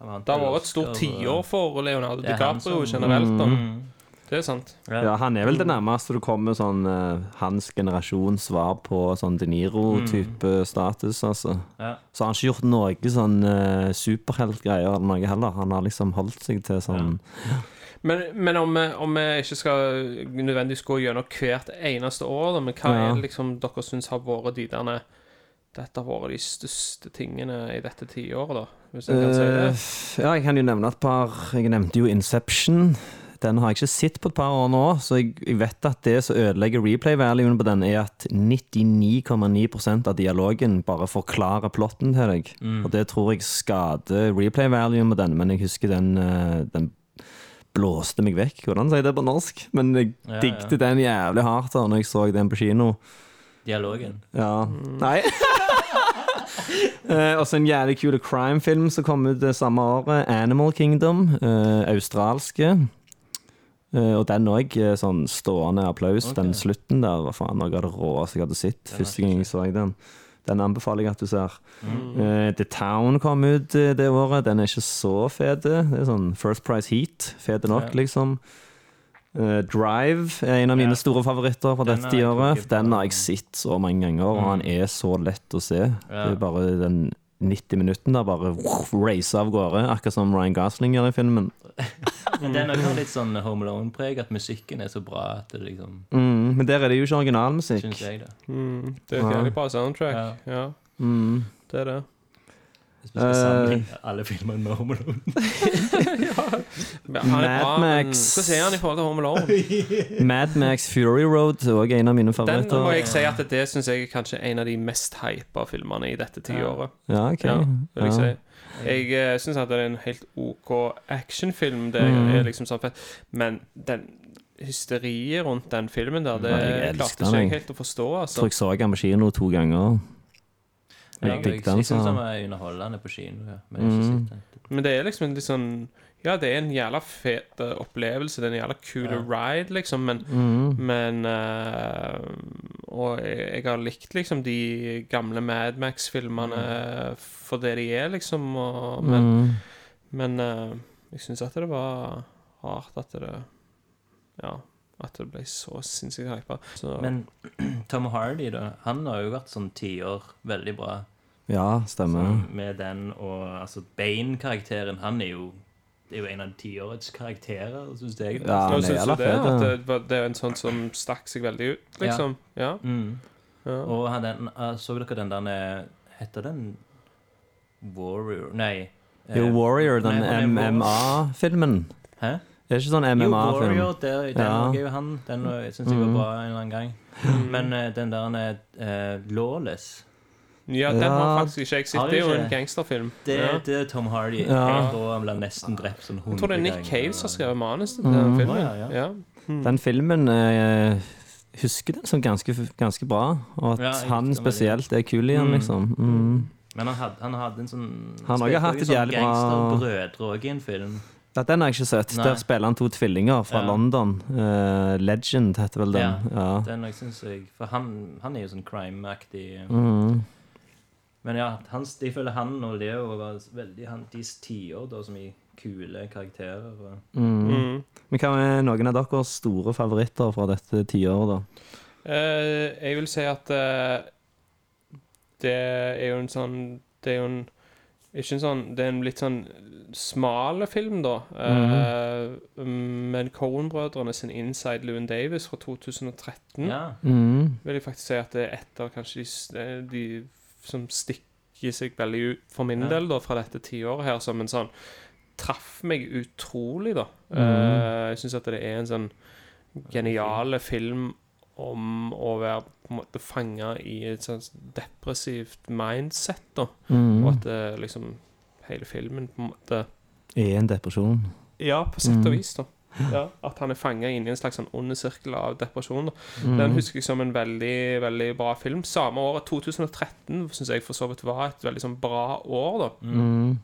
Det har vært et stort tiår for Leonardo han DiCaprio som- generelt. da Mm. Det er sant. Ja. Ja, han er vel det nærmeste du kommer sånn uh, hans generasjons svar på sånn De Niro-type status, altså. Ja. Så har ikke gjort noe sånn uh, superheltgreier eller noe heller. Han har liksom holdt seg til sånn Men, men om, vi, om vi ikke skal nødvendigvis gå gjennom hvert eneste år, da, men hva Ja. er liksom dere syns har vært de derne dette har vært de største tingene i dette tiåret, da? Hvis jeg kan si det. Eh, ja, jeg kan jo nevne et par Jeg nevnte jo Inception. Den har jeg ikke sett på et par år nå, så jeg, jeg vet at det som ødelegger replay-valuen på den, er at 99,9% av dialogen bare forklarer plotten til deg. Mm. Og det tror jeg skader replay-valuen på den, men jeg husker den, eh, den blåste meg vekk. Hvordan sier jeg det på norsk? Men jeg Ja, ja. den jævlig hardt da når jeg så den på kino. Dialogen. Ja. Nei. Eh, også en jævlig kul crime-film som kom ut det samme året. 'Animal Kingdom'. eh, australske. Eh, og den òg sånn stående applaus. Okay. Den slutten der var faen noe av det råeste jeg hadde sett. Første gang jeg så den. Den anbefaler jeg at du ser. Mm. Eh, The Town kom ut eh, det året. Den er ikke så fet. Det er sånn First Price Heat. Fet nok, Ja. liksom. Eh, Drive er en av mine Ja. store favoritter fra dette tiåret. Den har jeg sett så mange ganger, og Mm. han er så lett å se. Det er bare den 90 minutten der bare race av gårde, akkurat som Ryan Gosling gjør i filmen. Men den har litt sånn Home Alone-preg, at musikken er så bra at det liksom Mm, men der er det jo ikke originalmusikk. Syns jeg, det. Mm, det er et Ja. jævlig bra soundtrack. Ja, Mm. det er det. Hvis vi skal Eh. sammenligne alle filmene med Home Alone. Er Mad Max. Hva sier han i forhold til Home Alone? Mad Max Fury Road er også en av mine Den må jeg si at det syns jeg er kanskje en av de mest hypa filmene i dette tiåret. Ja, ok. Ja, vil jeg Ja. si. Jeg uh, syns at det er en helt OK actionfilm. Det Mm. er liksom sånn fett. Men den hysteriet rundt den filmen der, det jeg klarte ikke jeg jeg. helt å forstå, Jeg altså. tror jeg så den på kino to ganger. Ja, Jeg jeg digget den, jeg syns han var underholdende på kino. Ja. Men jeg Mm. Men det er liksom en litt sånn Ja, det er en jævla fet eh, opplevelse. Det er en jævla cool Ja. ride, liksom, men Mm. Men uh, Og jeg, jeg har likt liksom de gamle Mad Max-filmene for det de er, liksom. Og, men Mm. men uh, jeg syns at det var rart at det Ja, at det ble så sinnssykt hypa. Men Tom Hardy, da. Han har jo vært sånn tiår veldig bra. Ja, stemmer. Så med den og altså Bane-karakteren, han er jo Det er jo en av tiårets karakterer, syns jeg. Ja, han er jævla det? fet, At ja. det, det er en sånn som stakk seg veldig ut, liksom? Ja. Mm. ja. Og han den, uh, så dere den der Heter den Warrior Nei. eh, Jo, Warrior, den MMA-filmen. Hæ? Det Er ikke sånn MMA-film? Jo, Warrior, der, den Ja. er jo han. Den syns jeg var Mm. bra en eller annen gang. Men eh, den der uh, Lawless ja, den har faktisk ikke jeg sett. Det er jo en gangsterfilm. Det, ja. det er Tom Hardy. Ja. Helt. Han ble nesten drept sånn Jeg tror det er Nick. Cave som har skrevet manus til den filmen. Ja, ja. Ja. Mm. Den filmen eh, husker den som ganske, ganske bra, og at Ja, han spesielt er kul igjen, Mm. liksom. Mm. Men han hadde, han hadde en sånn Han har hatt et sånn jævlig bra- Gangsterbrødre òg i en film. Ja, den har jeg ikke sett. Nei. Der spiller han to tvillinger fra Ja. London. Uh, Legend heter vel den. Ja. Den jeg synes jeg For han, han er jo sånn crime-aktig. Mm. Men ja, hans, jeg føler han og Leo var veldig han, deres tiår da, som i kule karakterer. Og, Mm. Mm. Men hva er noen av deres store favoritter fra dette tiåret, da? Uh, jeg vil si at uh, det er jo en sånn Det er jo en Ikke en sånn Det er en litt sånn smale film, da. Eh, Men Cohen-brødrene sin 'Inside Lewin Davis' fra 2013 ja. Mm. vil jeg faktisk si at det er et av kanskje de, de som stikker seg veldig ut for min Ja. del da, fra dette tiåret her, som en sånn Traff meg utrolig, da. Mm. Uh, jeg syns at det er en sånn geniale film om å være på en måte fanga i et sånt depressivt mindset, da. Mm. Og at det, liksom hele filmen på en måte Er en depresjon. Ja, på sett og Mhm. vis, da. Ja, at han er fanga i en slags sånn ond sirkel av depresjon. Mm. Den husker jeg som en veldig veldig bra film. Samme året, 2013, syns jeg for så vidt var et veldig sånn bra år. Da Mm.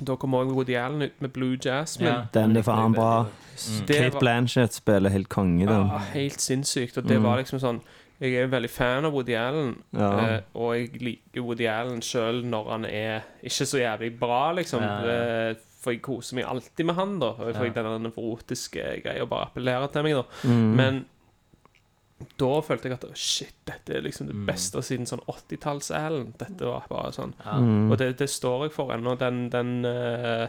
Da kom òg Woody Allen ut med Blue Jasmine. Ja. Den er faen bra. Mm. Kate Blanchett spiller helt konge, den. Ja, helt sinnssykt. Og det Mm. var liksom sånn Jeg er veldig fan av Woody Allen, Ja. eh, og jeg liker Woody Allen sjøl når han er ikke så jævlig bra, liksom. Ja, ja. For jeg koser meg alltid med han, da. For Ja. den nevrotiske greia bare appellerer til meg, da. Mm. Men da følte jeg at shit, dette er liksom det Mm. beste siden sånn 80-talls-Allen. Dette var bare sånn Ja. Mm. Og det, det står jeg for ennå. Den, den uh,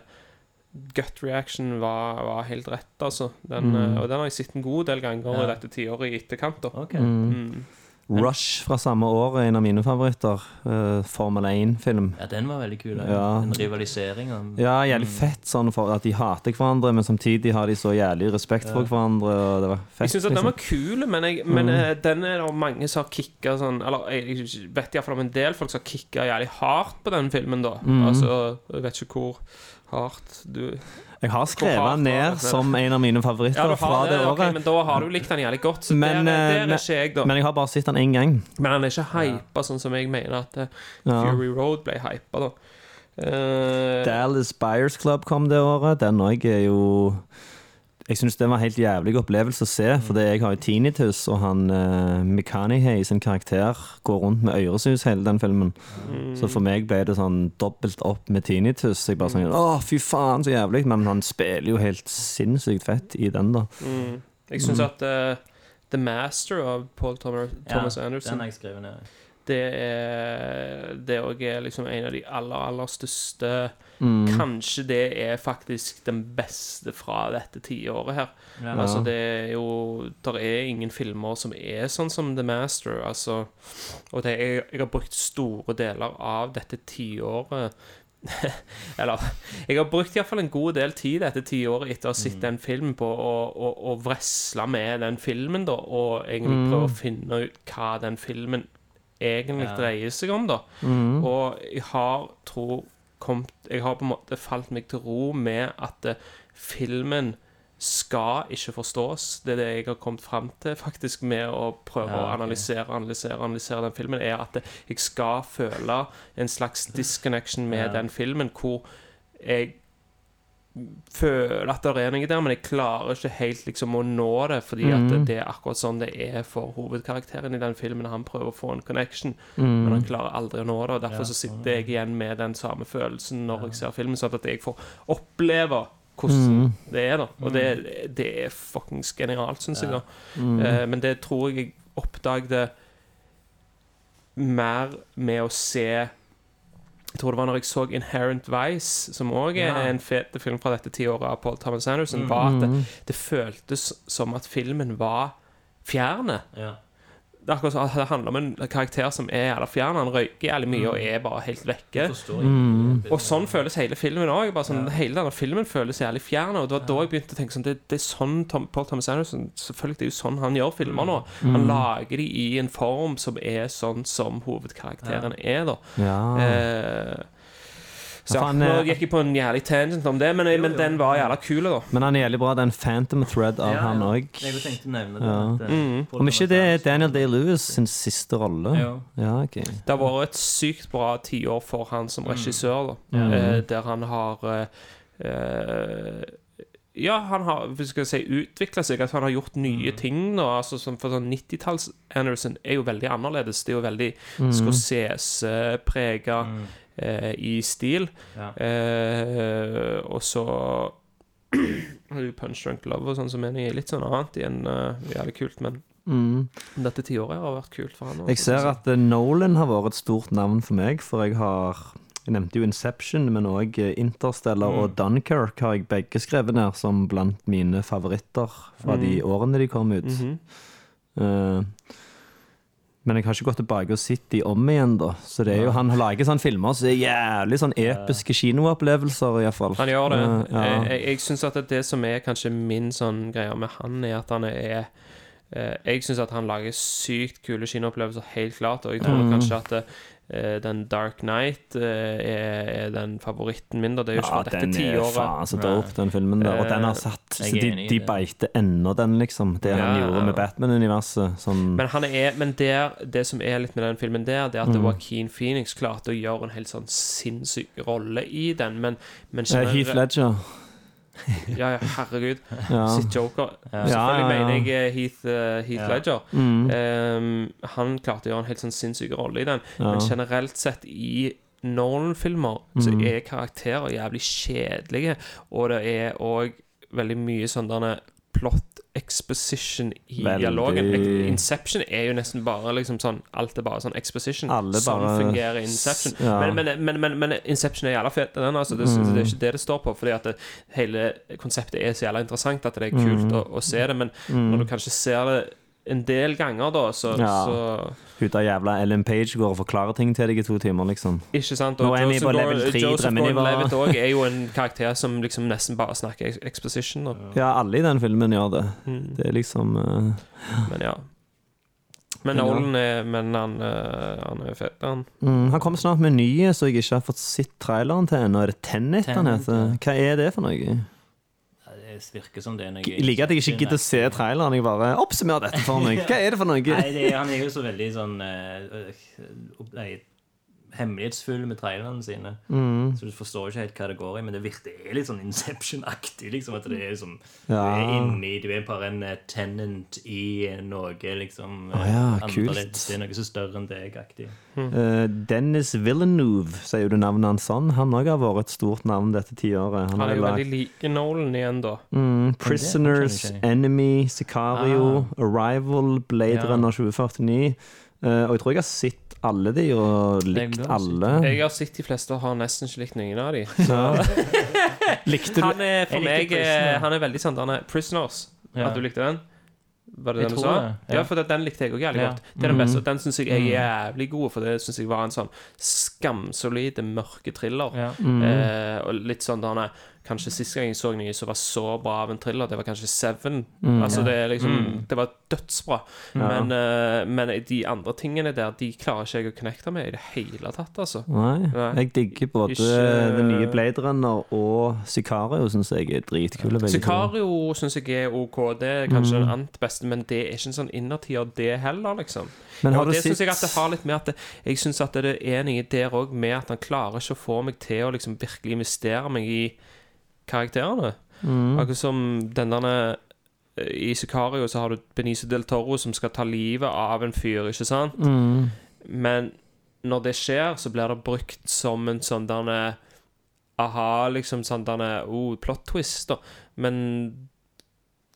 gut reaction var, var helt rett, altså. Den, Mm. uh, og den har jeg sett en god del ganger Ja. i dette tiåret i etterkant, da. Ok. Mm. Mm. Rush fra samme år er en av mine favoritter. Uh, Formel 1-film. Ja, den var veldig kul. Ja. Ja. En rivalisering. om- Ja, jævlig fett sånn for at de hater hverandre, men samtidig har de så jævlig respekt for hverandre. Og det var fett, Jeg syns at den liksom. var kul, men, jeg, men Mm. eh, den er det mange som har kicka sånn Eller jeg vet iallfall om en del folk som har kicka jævlig hardt på den filmen, da. Mm. Altså, jeg vet ikke hvor hardt du Jeg har skrevet den ned som en av mine favoritter Ja, fra det, det, året. året. men da har du likt den jævlig godt. Så Men, der, er- eh, der er ikke jeg, da. Men jeg har bare sett den én gang. Men han er ikke hypa sånn som jeg mener at eh, Fury Road ble hypa, da. Uh, Dallas Buyers Club kom det året. Den òg er jo Jeg syns det var en helt jævlig opplevelse å se, for det jeg har jo tinnitus, og han uh, Mekanihay sin karakter går rundt med øresus hele den filmen. Så for meg ble det sånn dobbelt opp med tinnitus. Jeg bare sånn Å, fy faen, så jævlig. Men han spiller jo helt sinnssykt fett i den, da. mm, jeg syns at uh, The Master av Paul Thomas, Thomas ja, Anderson Den er jeg skrevet ned. Det er Det òg er liksom en av de aller, aller største Mm. Kanskje det er faktisk den beste fra dette tiåret her. Ja. Altså det er jo Der er ingen filmer som er sånn som The Master. Altså Og det jeg, jeg har brukt store deler av dette tiåret Eller Jeg har brukt iallfall en god del tid dette tiåret etter å ha sett en film på å, vresle med den filmen, da, og egentlig prøve å finne ut hva den filmen egentlig Ja. dreier seg om, da. Mm. Og jeg har, tror kommet, Jeg har på en måte falt meg til ro med at eh, filmen skal ikke forstås. Det er det jeg har kommet fram til faktisk med å prøve Ja, å analysere analysere, analysere den filmen, er at eh, jeg skal føle en slags disconnection med Ja. den filmen, hvor jeg føler at det er noe der, men jeg klarer ikke helt liksom å nå det, fordi at det, det er akkurat sånn det er for hovedkarakteren i den filmen. Han prøver å få en connection, men han klarer aldri å nå det. Og derfor så sitter jeg igjen med den samme følelsen når jeg ser filmen, sånn at jeg får oppleve hvordan det er, da. Og det, det er fuckings genialt, syns jeg, da. Eh, men det tror jeg jeg oppdaget mer med å se jeg tror det var når jeg så Inherent Vice, som òg er Ja. en fet film fra dette tiåret av Paul Thomas Anderson, var at det, det føltes som at filmen var fjerne. Ja. Det er akkurat at det handler om en karakter som er jævla fjern. Han røyker jævlig mye og er bare helt vekke. Mm. Og sånn føles hele filmen òg. Sånn, Hele denne filmen føles jævlig fjern. Og det var da jeg begynte å tenke sånn Det, det er sånn Tom, Paul Thomas Anderson Selvfølgelig det er jo sånn han gjør filmer nå. Han lager de i en form som er sånn som hovedkarakteren er, da. Ja. Eh, så ja, faen, nå eh, gikk jeg på en jævlig tangent om det, men, men den var jævla kul, da. Men han er jævlig bra, den Phantom Thread av Ja, han ja. òg. Jeg også tenkte å nevne det. Ja. eh, Om ikke det er Daniel Day-Lewis sin siste rolle. Jo. Ja, okay. Det har vært et sykt bra tiår for han som regissør, da. Mm. Eh, der han har eh, Ja, han har skal si, utvikla seg. At han har gjort nye ting nå. Altså, som for sånn 90-talls Anderson er jo veldig annerledes. Det er jo veldig Scorsese-prega eh, i stil. Ja. Eh, og så har du Punch Drunk Love og sånn som er litt sånn annet igjen. Uh, jævlig kult, men Mm. dette tiåret har vært kult for han. også, Jeg ser at eh, Nolan har vært et stort navn for meg, for jeg har Jeg nevnte jo Inception, men òg Interstellar og Dunkirk har jeg begge skrevet ned som blant mine favoritter fra de årene de kom ut. -hmm. Eh, men jeg har ikke gått tilbake og sett de om igjen, da. Så det er jo, han lager sånne filmer som er jævlig sånn episke kinoopplevelser, iallfall. Han gjør det. Uh, ja. Jeg, jeg syns at det som er kanskje min sånn greie med han, er at han er eh, Jeg syns at han lager sykt kule kinoopplevelser, helt klart. Og jeg tror mm. kanskje at eh, den Dark Knight eh, er, er den favoritten min. Da. Det er jo ikke Ja, fra dette den er tiåret. faen så dope, den filmen der. Og den har satt så de, de beiter ennå den, liksom. Det han gjorde med Batman-universet. Sånn Men, han er, men der, det som er litt med den filmen der, det er at Mm. Joaquin Phoenix klarte å gjøre en helt sånn sinnssyk rolle i den, men, men eh, Heath Ledger. Ja, ja, herregud. Ja. Sitt Joker. Selvfølgelig Ja, ja, ja. mener jeg eh, Heath, eh, Heath Ja. Ledger. Mm. Um, han klarte å gjøre en helt sånn sinnssyk rolle i den. Ja. Men generelt sett i Nolan-filmer så Mm. er karakterer jævlig kjedelige, og det er òg veldig mye sånn derne plot exposition i Veldig. dialogen. Inception er jo nesten bare liksom sånn Alt er bare sånn exposition. Alle sånn bare- fungerer Inception. Ja. Men, men, men, men, Inception er jævla fet, den. Altså, det, Mm. det er ikke det det står på, fordi at det, hele konseptet er så jævla interessant at det er kult Mm. å, å se det, men når du kanskje ser det en del ganger, da, så, Ja. så Hun der jævla Ellen Page går og forklarer ting til deg i to timer, liksom. Ikke sant? Nå er vi på level Gordon- tre Joseph. Gordon-Levitt òg er jo en karakter som liksom nesten bare snakker exposition. Da. Ja, alle i den filmen gjør det. Mm. Det er liksom uh... Men ja. Men Nolan er Men han, eh, han er fet, han. mm, Han kommer snart med nye så jeg ikke har fått sett traileren til ennå. Er det Tenet han heter? Hva er det for noe? Virker som det er noe Jeg liker at jeg ikke gidder å se traileren. Jeg bare oppsummerer dette for meg. Hva er det for noe? Nei, det, han er jo så veldig sånn uh, nei, hemmelighetsfull med trailerne sine. Mm. Så du forstår ikke helt hva det går i, men det virker er litt sånn Inception-aktig. Liksom, at det er liksom Du er inni Du er bare en eh, tenant i noe, liksom. ah, ja, eh, kult. annerledes. Det er noe så større enn deg-aktig. Eh, Dennis Villeneuve, sier jo du navnet hans sånn? Han òg har vært et stort navn dette tiåret. Han han er jo veldig lik Nolan igjen, da. Mm, Prisoners. Enemy, Sicario, Arrival, Blade Ja. Runner 2049. Uh, og jeg tror jeg har sett alle de og likt alle. Jeg har sett de fleste og har nesten ikke likt noen av de. Likte du Han er for meg eh, Han er veldig sånn han er Prisoners. Ja. At du likte den? Var det Jeg den du sa? det, Ja, ja. for den likte jeg òg jævlig Ja. godt. Det er den beste. og Den syns jeg er jævlig god, for det syns jeg var en sånn skamsolid, mørke thriller. Ja. Mm. Eh, og litt sånn der han er- Kanskje siste gang jeg så noe som var så bra av en thriller, det var kanskje Seven. Mm. Altså det er liksom Mm. Det var dødsbra. Ja. Men, uh, men de andre tingene der, de klarer ikke jeg å connecte med i det hele tatt, altså. Nei, Nei. jeg digger både Ikke- den nye Blade Runner og Sicario, syns jeg er dritkule. Sicario syns jeg er OK. Det er kanskje Mm. den annet beste, men det er ikke en sånn innertier, det heller, liksom. Men har og det syns jeg at det har litt med at det, Jeg syns at det er noe der òg med at han klarer ikke å få meg til å liksom virkelig investere meg i karakterene. mm. Akkurat som den der I Sicario så har du Benicio del Toro som skal ta livet av en fyr, ikke sant? mm. Men når det skjer, så blir det brukt som en sånn derne Aha, liksom sånn derne oh, plot twist, da. Men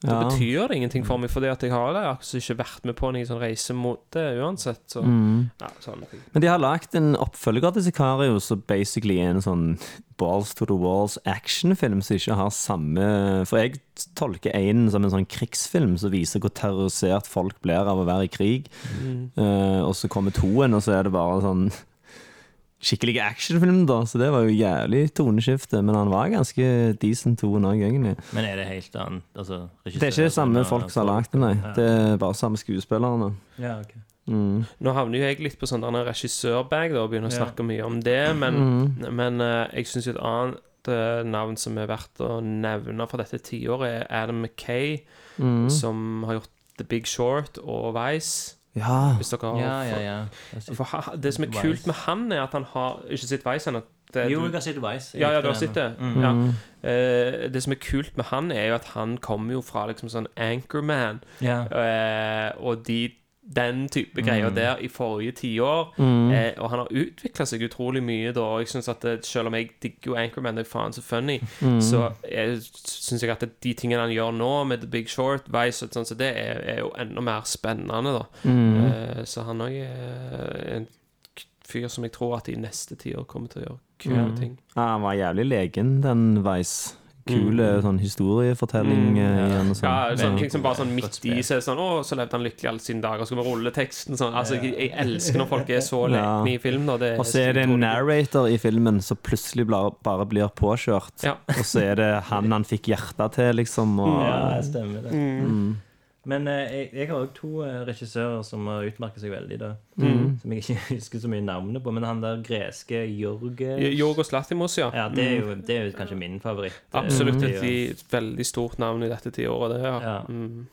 da Ja. betyr det ingenting for meg, fordi at jeg har det akkurat ikke vært med på en sånn reise mot det uansett. Så Mm. ja, sånn. Men de har lagd en oppfølger til Sicario som basically er en sånn balls to the walls actionfilm som ikke har samme For jeg tolker én som en sånn krigsfilm som viser hvor terrorisert folk blir av å være i krig. Mm. Uh, og så kommer toen, og så er det bare sånn skikkelig actionfilm, da. Så det var jo jævlig toneskifte. Men han var ganske decent toen òg, egentlig. Men er det helt annet? Altså, Det er ikke samme folk som har lagd det, nei. Det er bare samme skuespillerne. Ja, okay. Mm. Nå havner jo jeg litt på sånn regissørbag og begynner å Ja. snakke mye om det, men, Mm. men eh, jeg syns et annet eh, navn som er verdt å nevne for dette tiåret, er Adam McKay, Mm. som har gjort The Big Short og Vice. Ja. Hvis dere har Ja, ja, ja. Jeg har For ha- det som er kult med han, er at han har ikke sett Vice ennå. Det- Jo, du- jeg har sett Vice. Jeg Ja, ja, likte du har den. sett det. Mm. Ja. Mm. Eh, det som er kult med han, er jo at han kommer jo fra liksom sånn Anchorman Ja. eh, og de, den type greier Mm. der i forrige tiår. Mm. Eh, og han har utvikla seg utrolig mye da. Og jeg synes at det, Selv om jeg digger jo Anchorman, det er faen så funny, Mm. så syns jeg at de tingene han gjør nå, med The Big Short, Vice og sånn, så det er, er jo enda mer spennende, da. Mm. Eh, så han òg er en fyr som jeg tror at i neste tiår kommer til å gjøre kule Mm. ting. Ja, han var jævlig legen, den Vice. Kul Mm. sånn historiefortelling Mm, eh, igjen og sånn. Ja, sånn, ting liksom bare sånn midt i seg sånn Å, så levde han lykkelig alle sine dager. Så skal vi rulle teksten sånn. Altså, jeg, jeg elsker når folk er så Ja. i film. Og så er det en narrator i filmen som plutselig bare, bare blir påkjørt. Ja. Og så er det han han fikk hjertet til, liksom. Og, Ja, stemmer det. Mm. Men eh, jeg, jeg har òg to eh, regissører som har utmerket seg veldig. da Mm. Som jeg ikke husker så mye navnet på. Men han der greske Jorge Jorgos Latimos, ja. Ja, det er, jo, det er jo kanskje min favoritt. eh, Absolutt et veldig stort navn i dette tiåret, det. Ja. Ja. Mm.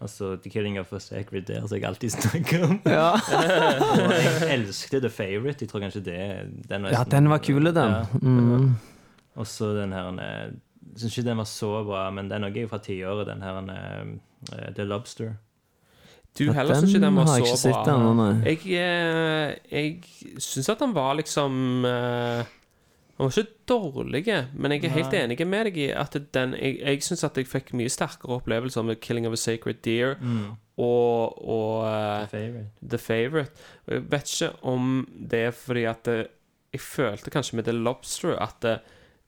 Altså The Killing of a Sacred Dare, som jeg alltid snakker om. Ja. Og jeg elsket The Favourite. Jeg tror kanskje det den var ja, den var kul, den. Ja. Mm. Og så den her syns ikke den var så bra, men den er jo fra tiåret, den her uh, The Lobster. Du Ja, heller syns ikke den var så ikke bra. Den. Jeg, eh, jeg syns at den var liksom uh, Den var ikke dårlig, men jeg er helt Nei. enig med deg i at den Jeg, jeg syns at jeg fikk mye sterkere opplevelser med 'Killing of a Sacred Deer' og, og uh, The Favorite. The Favorite. Jeg vet ikke om det er fordi at det, jeg følte kanskje med The Lobster at det,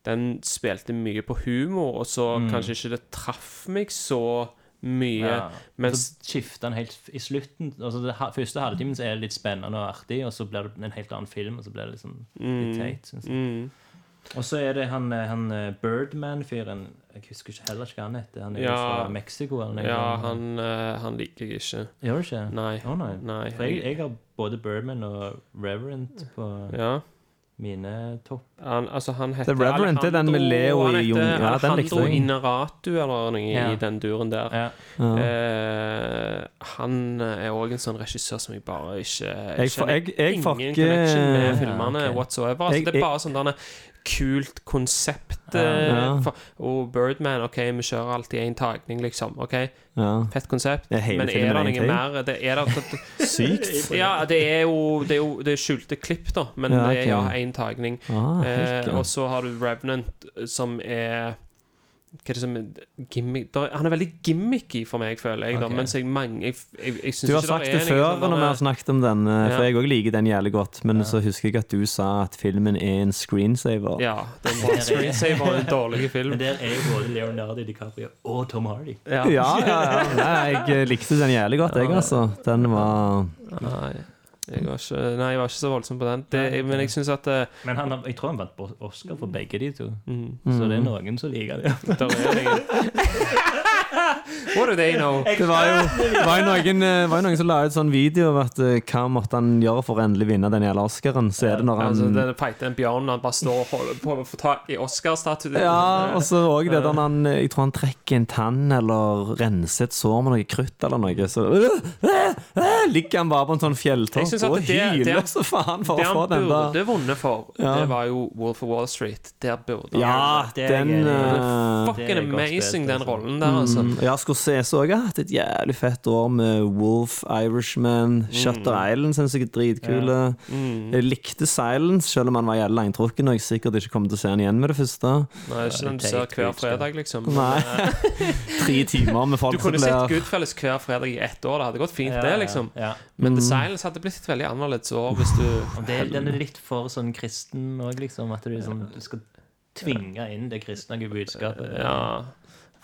den spilte mye på humor, og så Mm. kanskje ikke det traff meg så mye. Ja. Mens så skifter han helt i slutten. Altså det Første halvtimen så er det litt spennende og artig, og så blir det en helt annen film, og så blir det liksom litt teit. Synes jeg. mm, Og så er det han, eh, han eh, Birdman-fyren Jeg husker ikke heller hva han heter. Han er Ja. fra Mexico. Eller noe Ja, han, eh, han liker jeg ikke. Gjør du ikke? Nei. Å, nei. Nei. For jeg, jeg har både Birdman og Reverend på Ja. Mine topp. Han, altså, han heter The Reverend, det er den med Leo i Jung- ja, den likte jeg. Inaratu eller noe Ja. i den duren der. Ja. Ja. Uh, han er òg en sånn regissør som jeg bare ikke Jeg får- jeg- jeg ingen fucker... connection med Ja, filmene ok. whatsoever. Altså, Jeg- det er bare sånn derne kult konsept. Ja. eh, Og Birdman, OK, vi kjører alltid én tagning, liksom. OK, ja. fett konsept. Men er det noe mer det, er det, Sykt. Ja, det er jo Det er jo det er skjulte klipp, da, men Ja, det er ja én tagning. Ah, Eh, og så har du Revenant, som er Hva er det som er gimmick der, Han er veldig gimmicky for meg, føler jeg. Da, mens jeg, mange, jeg, jeg, jeg synes Du har ikke sagt det er før når vi har snakket om den, ja. for jeg òg liker den jævlig godt. Men så husker jeg at du sa at filmen er en screensaver. Ja, det er en screensaver, en dårlig film. Men der er jo både Leonardo DiCaprio og Tom Hardy. Ja. Ja, ja, ja. Nei, jeg eh, likte den jævlig godt, jeg, altså. Den var Nei, jeg var ikke, nei, jeg var ikke så voldsom på den. Det, men jeg syns at uh, Men han, jeg tror han vant Oscar for begge de to. mm, Så det er noen som liker det. What do they know? Det var jo, var jo, noen, eh, var jo noen som la ut sånn video av at eh, hva måtte han gjøre for å endelig vinne den jævla Oscaren. Så er det når han Altså, Den fighter en bjørn han bare står og holder på å få tak i Oscar-statuen. Ja, og så òg det der når han Jeg tror han trekker en tann eller renser et sår med noe krutt eller noe. Så øh, øh, øh, ligger han bare på en sånn fjelltopp og det- det- hyler så faen for å få den der. Det han burde vunnet for, Ja. det var jo Wolf of Wall Street. Der burde han Ja, det den i. eh, Fucking amazing, spilt, den rollen der, altså. Mm, Ja, Scorsese òg har hatt et jævlig fett år med Wolf, Irishman, Shutter Island syns jeg er dritkule. Mm. Jeg likte Silence, selv om han var jævlig langtrukken og jeg sikkert ikke kommer til å se han igjen med det første. Nei, ikke den du ser hver fredag, liksom. Nei. Eh, Tre timer med folk som kunne sett blir Goodfellas hver fredag i ett år. Det hadde gått fint, Ja, det, liksom. Ja. Men Mm. The Silence hadde blitt et veldig annerledes år hvis du det, den er litt for sånn kristen òg, liksom. At du, sånn, du skal tvinge inn det kristne budskapet. Ja.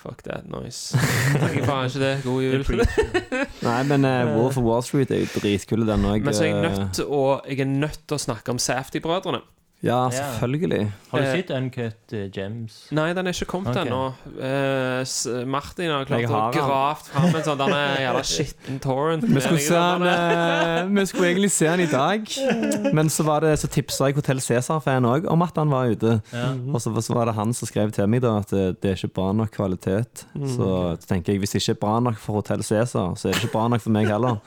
Fuck that noise. Tenker faen ikke det. God jul. Nei, men uh, Wolf of Wall Street er jo dritkul, den òg. Men så er jeg nødt å Jeg er nødt til å snakke om Safety-brødrene. Ja, selvfølgelig. Har du Eh, sett Uncut eh, Gems? Nei, den er ikke kommet Ok. ennå. Eh, s- Martin har klart Jeg å har den. gravd fram en sånn denne jævla skitten torrent. Vi skulle, se han, eh, vi skulle egentlig se han i dag, men så, var det, så tipsa jeg Hotell Cæsar-fan òg om at han var ute. Og så, så var det han som skrev til meg da at det, det er ikke bra nok kvalitet. Så tenker jeg hvis det ikke er bra nok for Hotell Cæsar, så er det ikke bra nok for meg heller.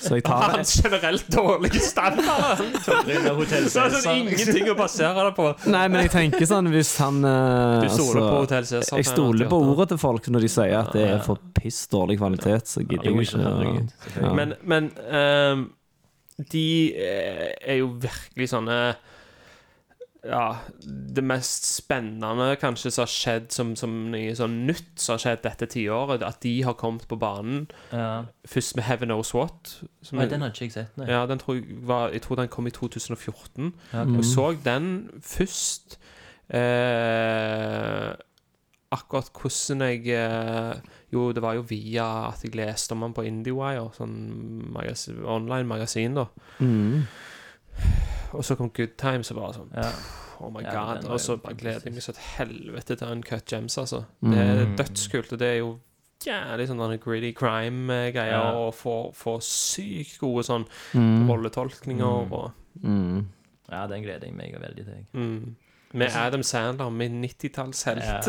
Så jeg tar Hans generelt dårlige standard. Så er det sånn ingenting å basere det på. Nei, men jeg tenker sånn hvis han eh, Du stoler altså, på Hotell Cæsar? Jeg stoler på ordet til folk når de sier at det er for piss dårlig kvalitet. Så gidder jeg ikke. herregud, Ja. Men, men ehm, de eh, er jo virkelig sånne ja, det mest spennende kanskje som har skjedd som, som noe sånn nytt som har skjedd dette tiåret, at de har kommet på banen Ja. først med Heaven Knows What. Som Nei, den har ikke jeg sett, nei. ja, den tror jeg, var, jeg tror den kom i 2014. Ja, Og jeg så den først eh, Akkurat hvordan jeg eh, Jo, det var jo via at jeg leste om den på IndieWire, sånn magasin, online-magasin, da. Mm. Og så kom Good Times og bare sånn Ja. Oh my Ja, god. Og så bare gleder jeg meg så et helvete til Uncut Gems, altså. Det er Mm. dødskult, og det er jo jævlig sånn denne gritty crime-greier, Ja. og får får sykt gode sånn Mm. rolletolkninger Mm. og Mm. ja, den gleder jeg meg veldig til. mm. Med Adam Sandler, min 90-tallshelt.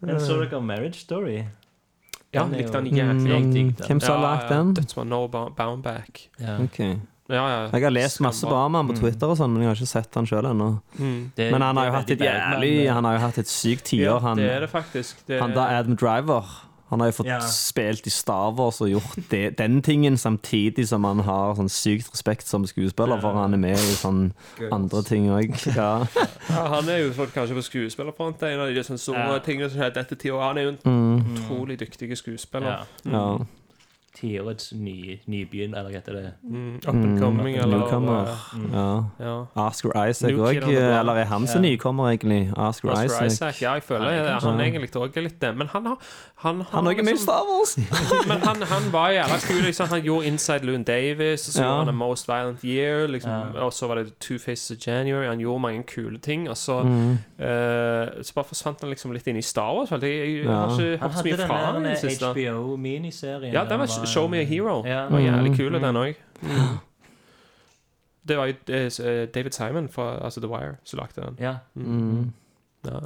Men så dere Marriage Story? Ja, Den likte han jævlig jæklig godt. Mm. Hvem som har lagd den? Dødsmann No Bound Back. Ja. Ok. Ja, ja. Jeg har lest masse bra om han på Mm. Twitter, og sånn, men jeg har ikke sett han sjøl ennå. Mm. Men han har jo hatt et jævlig Han har jo hatt et sykt Ja, tiår, han, det er det faktisk. Det han da Adam Driver. Han har jo fått Ja. spilt i staver og gjort det, den tingen samtidig som han har sånn sykt respekt som skuespiller, for han er med i sånn andre ting òg. Ja. ja, han er jo fått kanskje på skuespillerfronten en av de sånne store tingene som skjedde dette tida. Han er jo en Mm. utrolig dyktig skuespiller. Ja. ja. Tiårets ny, nybegynner, eller hva heter det? Mm, up and coming, eller Newcomer. eh, Ja. ja. Oscar Isaac òg, eller er han som Ja. nykommer, egentlig? Oscar, Oscar Isaac. Isaac. Ja, jeg føler han, kanskje. han egentlig òg er litt det. Men han har Han, har Han er også med i liksom- Star Wars! Men han, han var jævla kul. Liksom. Han gjorde Inside Loon Davis, og så Ja. gjorde han A Most Violent Year. Liksom. Ja. Og så var det Two Faces of January. Han gjorde mange kule ting. Og så, Mm. uh, så bare forsvant han liksom litt inn i Star Wars. Jeg, jeg, jeg Ja. har ikke Han hørt så mye fra han i det siste. HBO-miniserien. Ja, den var Show Me a Hero. Ja. Var jævlig Mm. kul, den òg. Det var jo eh, David Simon fra altså The Wire som lagde den. Ja. Mm. Ja.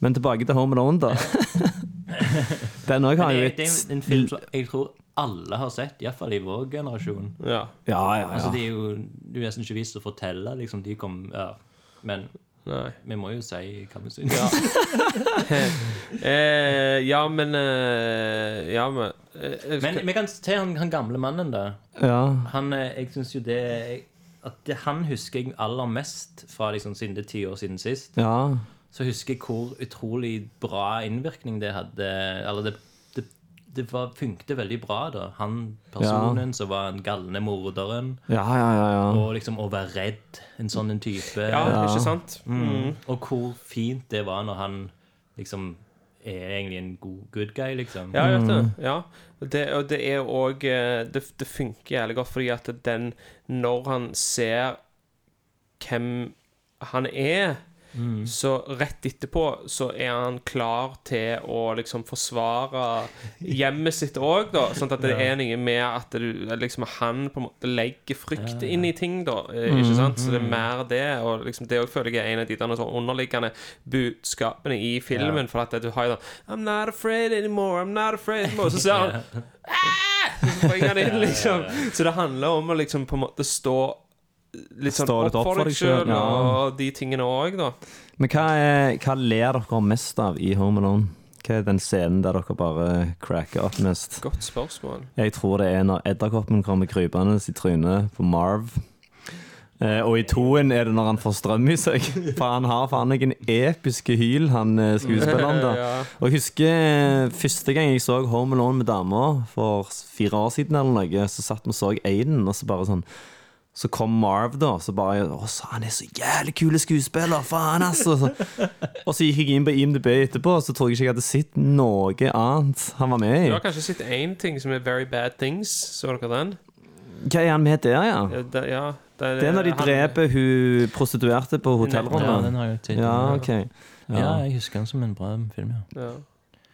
Men tilbake til Home Alone, da. Den òg har jo det, det er en film som jeg tror alle har sett, iallfall i vår generasjon. ja. Ja, ja, Altså, det er jo er nesten ikke vits å fortelle, liksom. De kom ja. Men Nei. vi må jo si hva vi syns. Eh, ja, men eh, Ja, men eh, Men vi kan til han, han gamle mannen, da. ja. Han, eh, jeg syns jo det At det han husker jeg aller mest fra liksom, siden det er ti år siden sist. ja. Så husker jeg hvor utrolig bra innvirkning det hadde. Eller det, det, var, funkte veldig bra, da. Han personen som var den galne morderen. Ja, ja, ja. ja. Og liksom å være redd, en sånn en type. Ja, ikke sant? Mm. Og hvor fint det var når han liksom er egentlig en god good guy, liksom. Ja, jeg vet det. Ja. Det, og det er òg det, det funker jævlig godt fordi at den Når han ser hvem han er, så rett etterpå så er han klar til å liksom forsvare hjemmet sitt òg, da. Sånn at det er noe med at du, liksom han på en måte legger frykt inn i ting, da. eh, Ikke sant? Så det er mer det. Og liksom det òg føler jeg er en av de der sånn underliggende budskapene i filmen. For at du har jo sånn I'm not afraid anymore, I'm not afraid anymore. Så ser han Så springer han inn, liksom. Så det handler om å liksom på en måte stå litt sånn opp for deg sjøl, ja. og de tingene òg, da. Men hva, er, hva ler dere mest av i Home Alone? Hva er den scenen der dere bare cracker opp mest? Godt spørsmål. Jeg tror det er når edderkoppen kommer krypende i trynet på Marv. Eh, og i toen er det når han får strøm i seg. For han har faen meg en episke hyl, han eh, skuespilleren. da Ja. Og jeg husker eh, første gang jeg så Home Alone med dama, for fire år siden eller noe, så satt vi og så Aiden, og så bare sånn så kom Marv, da, og så bare Å, så han er så jævlig kule skuespiller! Faen, altså! Og så gikk jeg inn på IMDb etterpå, og så tror jeg ikke jeg hadde sett noe annet han var med i. Du har kanskje sett én ting som er Very Bad Things. Så dere den? Hva er han med der, ja? Ja, det, ja, det, Det er når de han- dreper hun prostituerte på Ja, hotellrommet. den har jeg tid, Ja, ok. Ja, Ja. jeg husker den som en bra film, ja. Ja.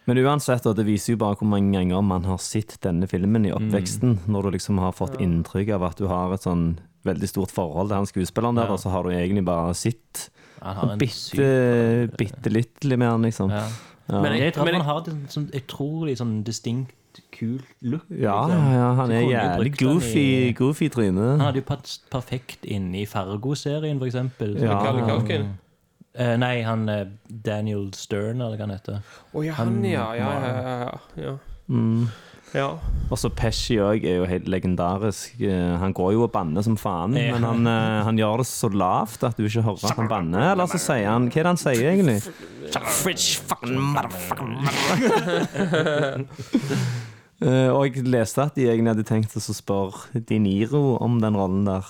Men uansett, det viser jo bare hvor mange ganger man har sett denne filmen i oppveksten. Når du liksom har fått inntrykk av at du har et sånn veldig stort forhold til han skuespilleren der, Ja. og så har du egentlig bare sett Han bitte, bitte litt med han, liksom. Ja. Ja. Men jeg tror Men han har en sånn utrolig sånn distinkt, kul look. Ja, liksom. ja, han er jævlig goofy, goofy tryne. Han hadde jo perfekt inne i Fargo-serien, for eksempel. Ja. Macaulay Culkin. Eh, nei, han uh, Daniel Stern, eller hva han heter. Å ja, han, ja. Ja, ja, ja. ja. Mm. Ja. Og så Pesci òg er jo helt legendarisk. Eh, Han går jo og banner som faen, Ja. men han, eh, han gjør det så lavt at du ikke hører at han banner. Eller så sier han Hva er det han sier, egentlig? Fridge fucking motherfucking Eh, Og jeg leste at de egentlig hadde tenkt å spørre De Niro om den rollen der.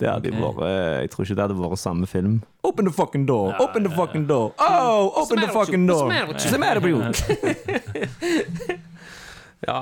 Det hadde okay. Vært Jeg tror ikke det hadde vært samme film. Open the fucking door! Open the fucking door! Oh, open the fucking door! What's the matter with you? ja.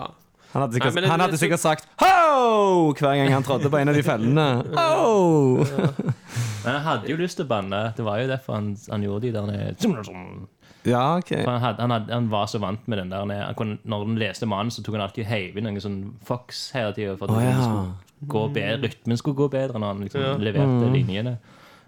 Han hadde sikkert, Nei, det- han hadde sikkert sagt Ho! hver gang han trådte på en av de fellene. Ho! Men han hadde jo lyst til å banne. Det var jo derfor han, han gjorde de der nede. Ja, OK. Han, had, han, had, han var så vant med den der nede. han kunne, Når han leste mannen, så tok han alltid heiv inn noen sånn Fox hele tida. For at Å, ja. skulle gå bedre, rytmen skulle gå bedre når han liksom Ja. leverte linjene.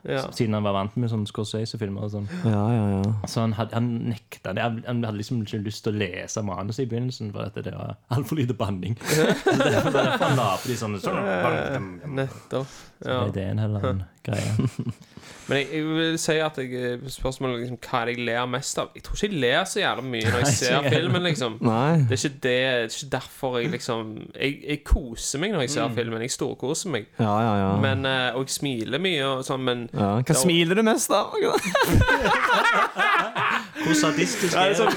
Ja. Siden han var vant med sånn Scorsese-filmer og sånn. Ja, ja, ja. Så han, had, han nekta det. Han han hadde liksom ikke lyst til å lese manuset i begynnelsen, for at det var altfor lite banning. Så derfor, derfor han la på de sånne sånn, Nettopp. Så det er det en eller annen greie. Men jeg, jeg vil si at jeg, spørsmålet liksom, hva er det jeg ler mest av Jeg tror ikke jeg ler så jævla mye når jeg ser filmen, liksom. Nei. Det er ikke det, det er ikke derfor jeg liksom Jeg, jeg koser meg når jeg ser filmen. Jeg storkoser meg. Ja, ja, ja. Men, eh, og jeg smiler mye og sånn, men ja. Hva smiler du mest av? Hvor sadistisk er det er det? sånn,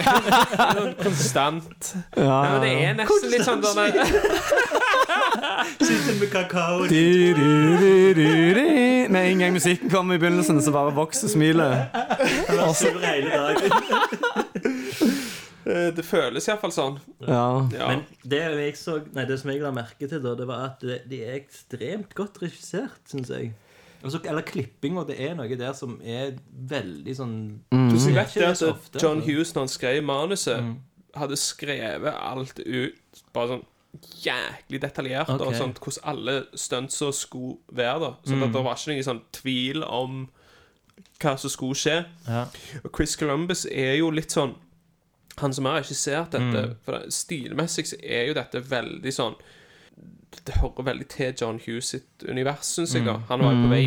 sånn konstant. Ja. ja. men det er nesten litt sånn der Sitter med kakao. Med en gang musikken kommer i begynnelsen, så bare vokser smilet. Eh, Det føles iallfall sånn. Ja. Ja. Men det jeg så Nei, det som jeg la merke til, da, det var at de er ekstremt godt regissert, syns jeg. Altså, eller klippinga. Det er noe der som er veldig sånn Du ser vet at ofte, John altså. Hughes, når han skrev manuset, hadde skrevet alt ut bare sånn jæklig detaljert. okay. Og sånt, hvordan alle stuntsa skulle være. da Sånn at det var ikke noen sånn tvil om hva som skulle skje. Ja. Og Chris Columbus er jo litt sånn Han som har regissert dette For Stilmessig så er jo dette veldig sånn Det hører veldig til John Hughes sitt univers, syns jeg. da Han var jo på vei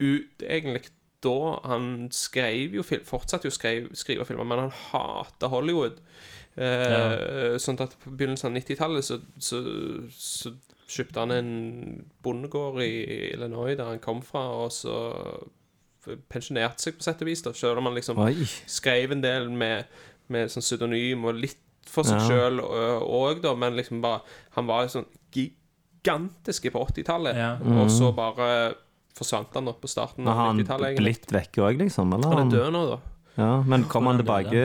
ut egentlig da. Han skrev jo film, fortsatte jo å skrive, filmer, men han hata Hollywood. Eh, Sånn at på begynnelsen av 90-tallet så, så, så kjøpte han en bondegård i Illinois der han kom fra, og så pensjonerte seg på sett og vis, da, selv om han liksom Oi. skrev en del med, med sånn pseudonym og litt for seg Ja. sjøl òg, da, men liksom bare Han var jo sånn gigantisk på 80-tallet, Ja. og så bare forsvant han opp på starten Har av han 90-tallet. egentlig. blitt vekk òg, liksom? Eller? Han er død nå, da. Ja, men kom han tilbake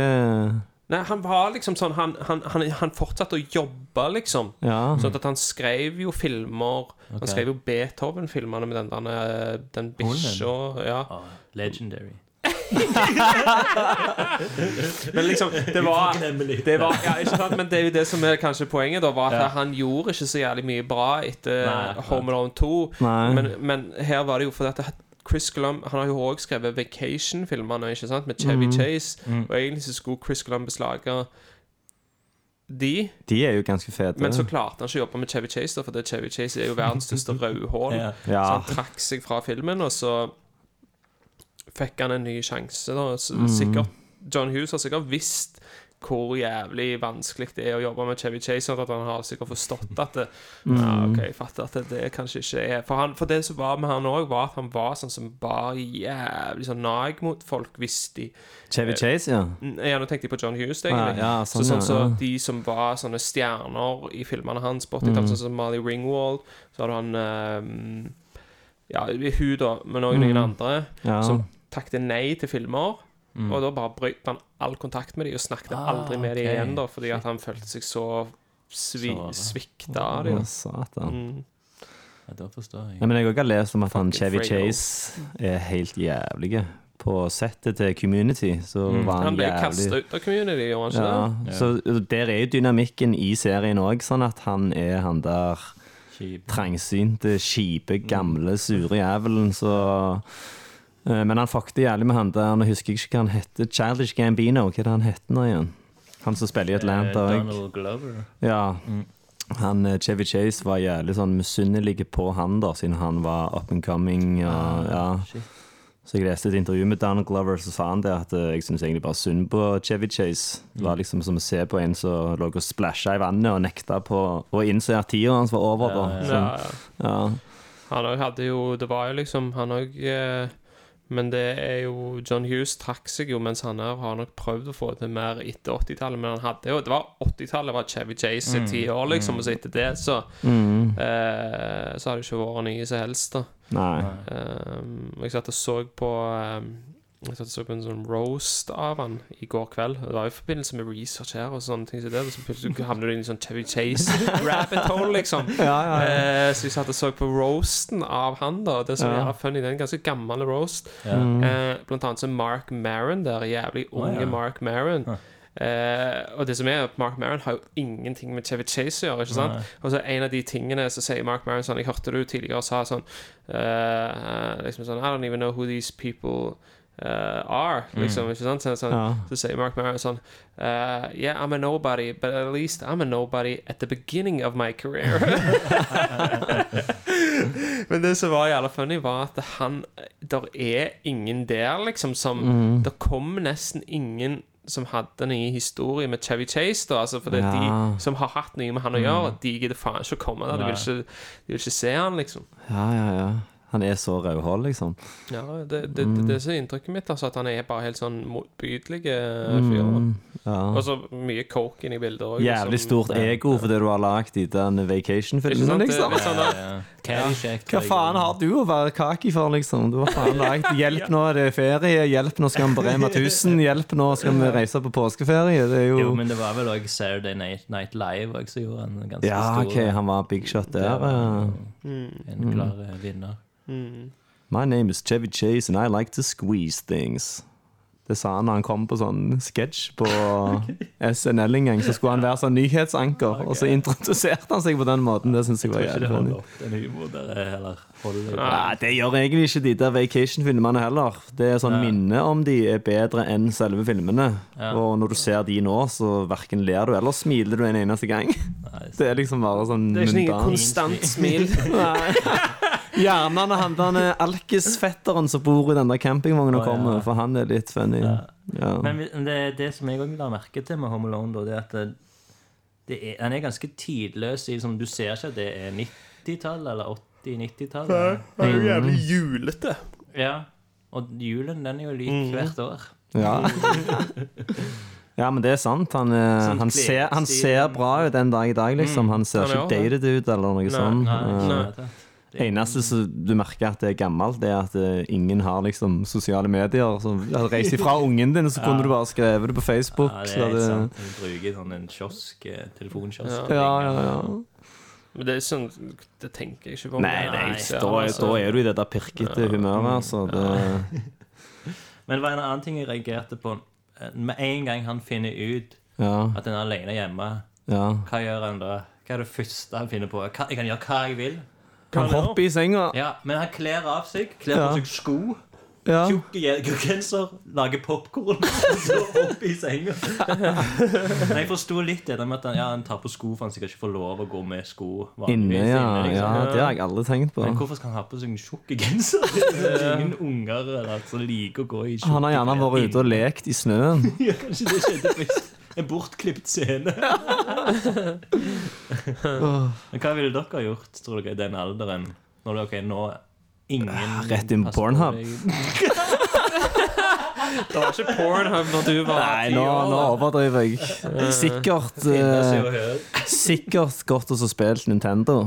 Nei, han var liksom sånn Han, han, han, han fortsatte å jobbe, liksom. Ja. Sånn at han skrev jo filmer Okay. Han skrev jo Beethoven-filmene med den, der, den bikkja ja. Oh, legendary. Men liksom, det var, det var ja, ikke sant? Men det er jo det som er kanskje poenget, da, var at Ja. han gjorde ikke så jævlig mye bra etter Nei. Home Alone 2. Nei. Men, men her var det jo fordi at Chris Glum Han har jo òg skrevet Vacation-filmene, ikke sant, med Chevy Chase. Og egentlig så skulle Chris Columbus lage de, De er jo ganske fete. men så klarte han ikke å jobbe med Chevy Chase, da, for det Chevy Chase er jo verdens største rødhål. Ja. Ja. Så han trakk seg fra filmen, og så fikk han en ny sjanse. Da. Sikkert, John Hughes har sikkert visst hvor jævlig vanskelig det er å jobbe med Chevy Chase. Sånn at han har sikkert forstått at det, Ja, ok, jeg fatter at det, kanskje ikke er For, han, for det som var med han òg, var at han var sånn som bar jævlig sånn nag mot folk hvis de Chevy Chase, ja. Ja, nå tenkte jeg på John Hughes, egentlig. Ja, ja, sånn, så, sånn, så ja. de som var sånne stjerner i filmene hans 80-tallet, Mm. sånn som Molly Ringwald, så hadde han um, Ja, hun, da, men òg noen andre, Mm. Ja. som takket nei til filmer. Og da bare brøt han all kontakt med dem og snakket Ah, aldri med dem igjen, da, fordi at han følte seg så svi, svikta av dem. Satan. Mm. Ja, da forstår jeg. Ja, men jeg har også lest om at han Chevy Fredo. Chase er helt jævlig. På settet til Community så var han, Han ble jævlig kasta ut av community, gjorde han ikke ja, det? Så der er jo dynamikken i serien òg, sånn at han er han der Kjip. trangsynte, kjipe, gamle, sure jævelen, så Men han fuckte jævlig med han der Nå husker jeg ikke hva han heter. Childish Gambino, hva er det han heter nå igjen? Han som spiller i Atlanta Eh. Donald Glover. Ja. Han eh, Chevy Chase var jævlig sånn misunnelig på han, da, siden han var up and coming. Og, ja. shit. Så jeg leste et intervju med Donald Glover, så sa han det at eh, jeg syns egentlig bare synd på Chevy Chase. Det var liksom som å se på en som lå og splæsja i vannet og nekta på å innse at tida hans var over. Da. Ja, Så, ja. ja. Han òg hadde jo Det var jo liksom Han òg eh, Men det er jo John Hughes trakk seg jo, mens han her har nok prøvd å få det mer etter 80-tallet. Men han hadde jo Det var 80-tallet var Chevy Chase i ti år, liksom, og så etter det så Mm. eh, Så har det ikke vært nye som helst, da. Nei. Um, jeg satt og så på um, Jeg satt og så på en sånn roast av han i går kveld. Det var i forbindelse med research her og sånne ting som det. Så plutselig havner du inn i sånn Chevy Chase rabbit hole, liksom. Ja, Eh, så jeg satt og så på roasten av han, da. Det som Ja. er funny, det er en ganske gammel roast. Ja. Eh, blant annet så Mark Maron der, jævlig unge ja. Mark Maron. Eh, og det som er Mark Maron har jo ingenting med Chevy Chase å gjøre. ikke sant? Nei. Og så en av de tingene så sier Mark Maron sånn Jeg hørte du tidligere sa sånn uh, Liksom sånn I don't even know who these people eh, are. Liksom, ikke sant? Så, så, Ja. så sier Mark Maron sånn uh, Yeah, I'm a nobody, but at least I'm a nobody at the beginning of my career. Men det som var jævla funny, var at han Der er ingen der, liksom, som Mm. Det kom nesten ingen som hadde noe historie med Chevy Chase, da. Altså, for Ja. de som har hatt noe med han å gjøre, de gidder faen ikke å komme der. De vil ikke, de vil ikke se han, liksom. Ja, ja, ja. Han er så rødhål, liksom. Ja, det, det, mm. det er inntrykket mitt, altså, at han er bare helt sånn motbydelig fyr. Mm, ja. Og så mye coke inni bildet òg. Jævlig stort ego for det du har lagd i den vacation-filmen, er liksom. sånn da, Ja. Caddyshack, Hva faen har du å være kaki for, liksom? Du har faen lagd Hjelp, nå er det ferie. Hjelp, nå skal vi på Rema 1000. Hjelp, nå skal vi reise på påskeferie. Det er jo Jo, men det var vel òg Saturday Night, Night Live også, som gjorde han ganske Ja, stor. OK, han var big shot der. ja. En klar eh, vinner. My name is Chevy Chase, and I like to squeeze things. Det sa han når han kom på sånn sketsj på SNL en gang. Så skulle han være sånn nyhetsanker, og så introduserte han seg på den måten. Det syns jeg var Tror ikke det jævlig funny. heller. Det gjør egentlig ikke de der vacation-filmene heller. Det er sånn Ja. Minnet om de er bedre enn selve filmene. Ja. Og når du ser de nå, så verken ler du eller smiler du en eneste gang. Nei, Det er liksom bare sånn Det er ikke noe konstant smil. Gjerne når han den alkisfetteren som bor i den der campingvognen Å, ja. kommer, for han er litt funny. Ja. Ja. Men det, det som jeg òg la merke til med Home Alone, da, det er at det, er, han er ganske tidløs. Liksom, du ser ikke at det er 90-tall eller 80-90-tall. Det er jo jævlig julete. Ja. Og julen, den er jo lik Mm. hvert år. Ja. ja, men det er sant. Han, er, Sånn han, ser, han ser bra ut den dag i dag, liksom. Han ser ikke dated ut eller noe sånt. Nei, Eh, ikke i det. Det eneste som du merker at det er gammelt, det er at eh, ingen har liksom sosiale medier. Så hadde reist ifra ungen din, så kunne du bare skrevet det på Facebook. Ja, det er helt hadde- sant. Du bruker sånn en kiosk, eh, telefonkiosk. Ja, ja, ja. Men det er sånn Det tenker jeg ikke på. Nei, nei, nei, da, er- altså. da er du i det der pirkete humøret, altså. Det, Men det var en annen ting jeg reagerte på. Eh, Med en gang han finner ut ja, at han er alene hjemme, ja. hva gjør han da? Hva er det første han finner på? Hva- Jeg kan gjøre hva jeg vil. Han hoppe i senga. Ja, Men han kler av seg, kler på seg sko, Ja. tjukk genser, lager popkorn, og så opp i senga. Men jeg forsto litt det med at han, ja, han tar på sko for han sikkert ikke får lov å gå med sko. Inne, ja. inne, liksom. ja. Det har jeg aldri tenkt på. Men hvorfor skal han ha på seg en tjukk genser? Er Ingen unger eller, altså, liker å gå i tjukke Han har gjerne vært ute og lekt i snøen. Ja, kanskje det skjedde først. En bortklipt scene. Men hva ville dere gjort, tror dere, i den alderen? Når det, ok, nå Ingen rett inn på Pornhub. Det var ikke Pornhub når du var Nei, ti nå, år, nå overdriver jeg. Sikkert eh. Sikkert godt å ha spilt Nintendo,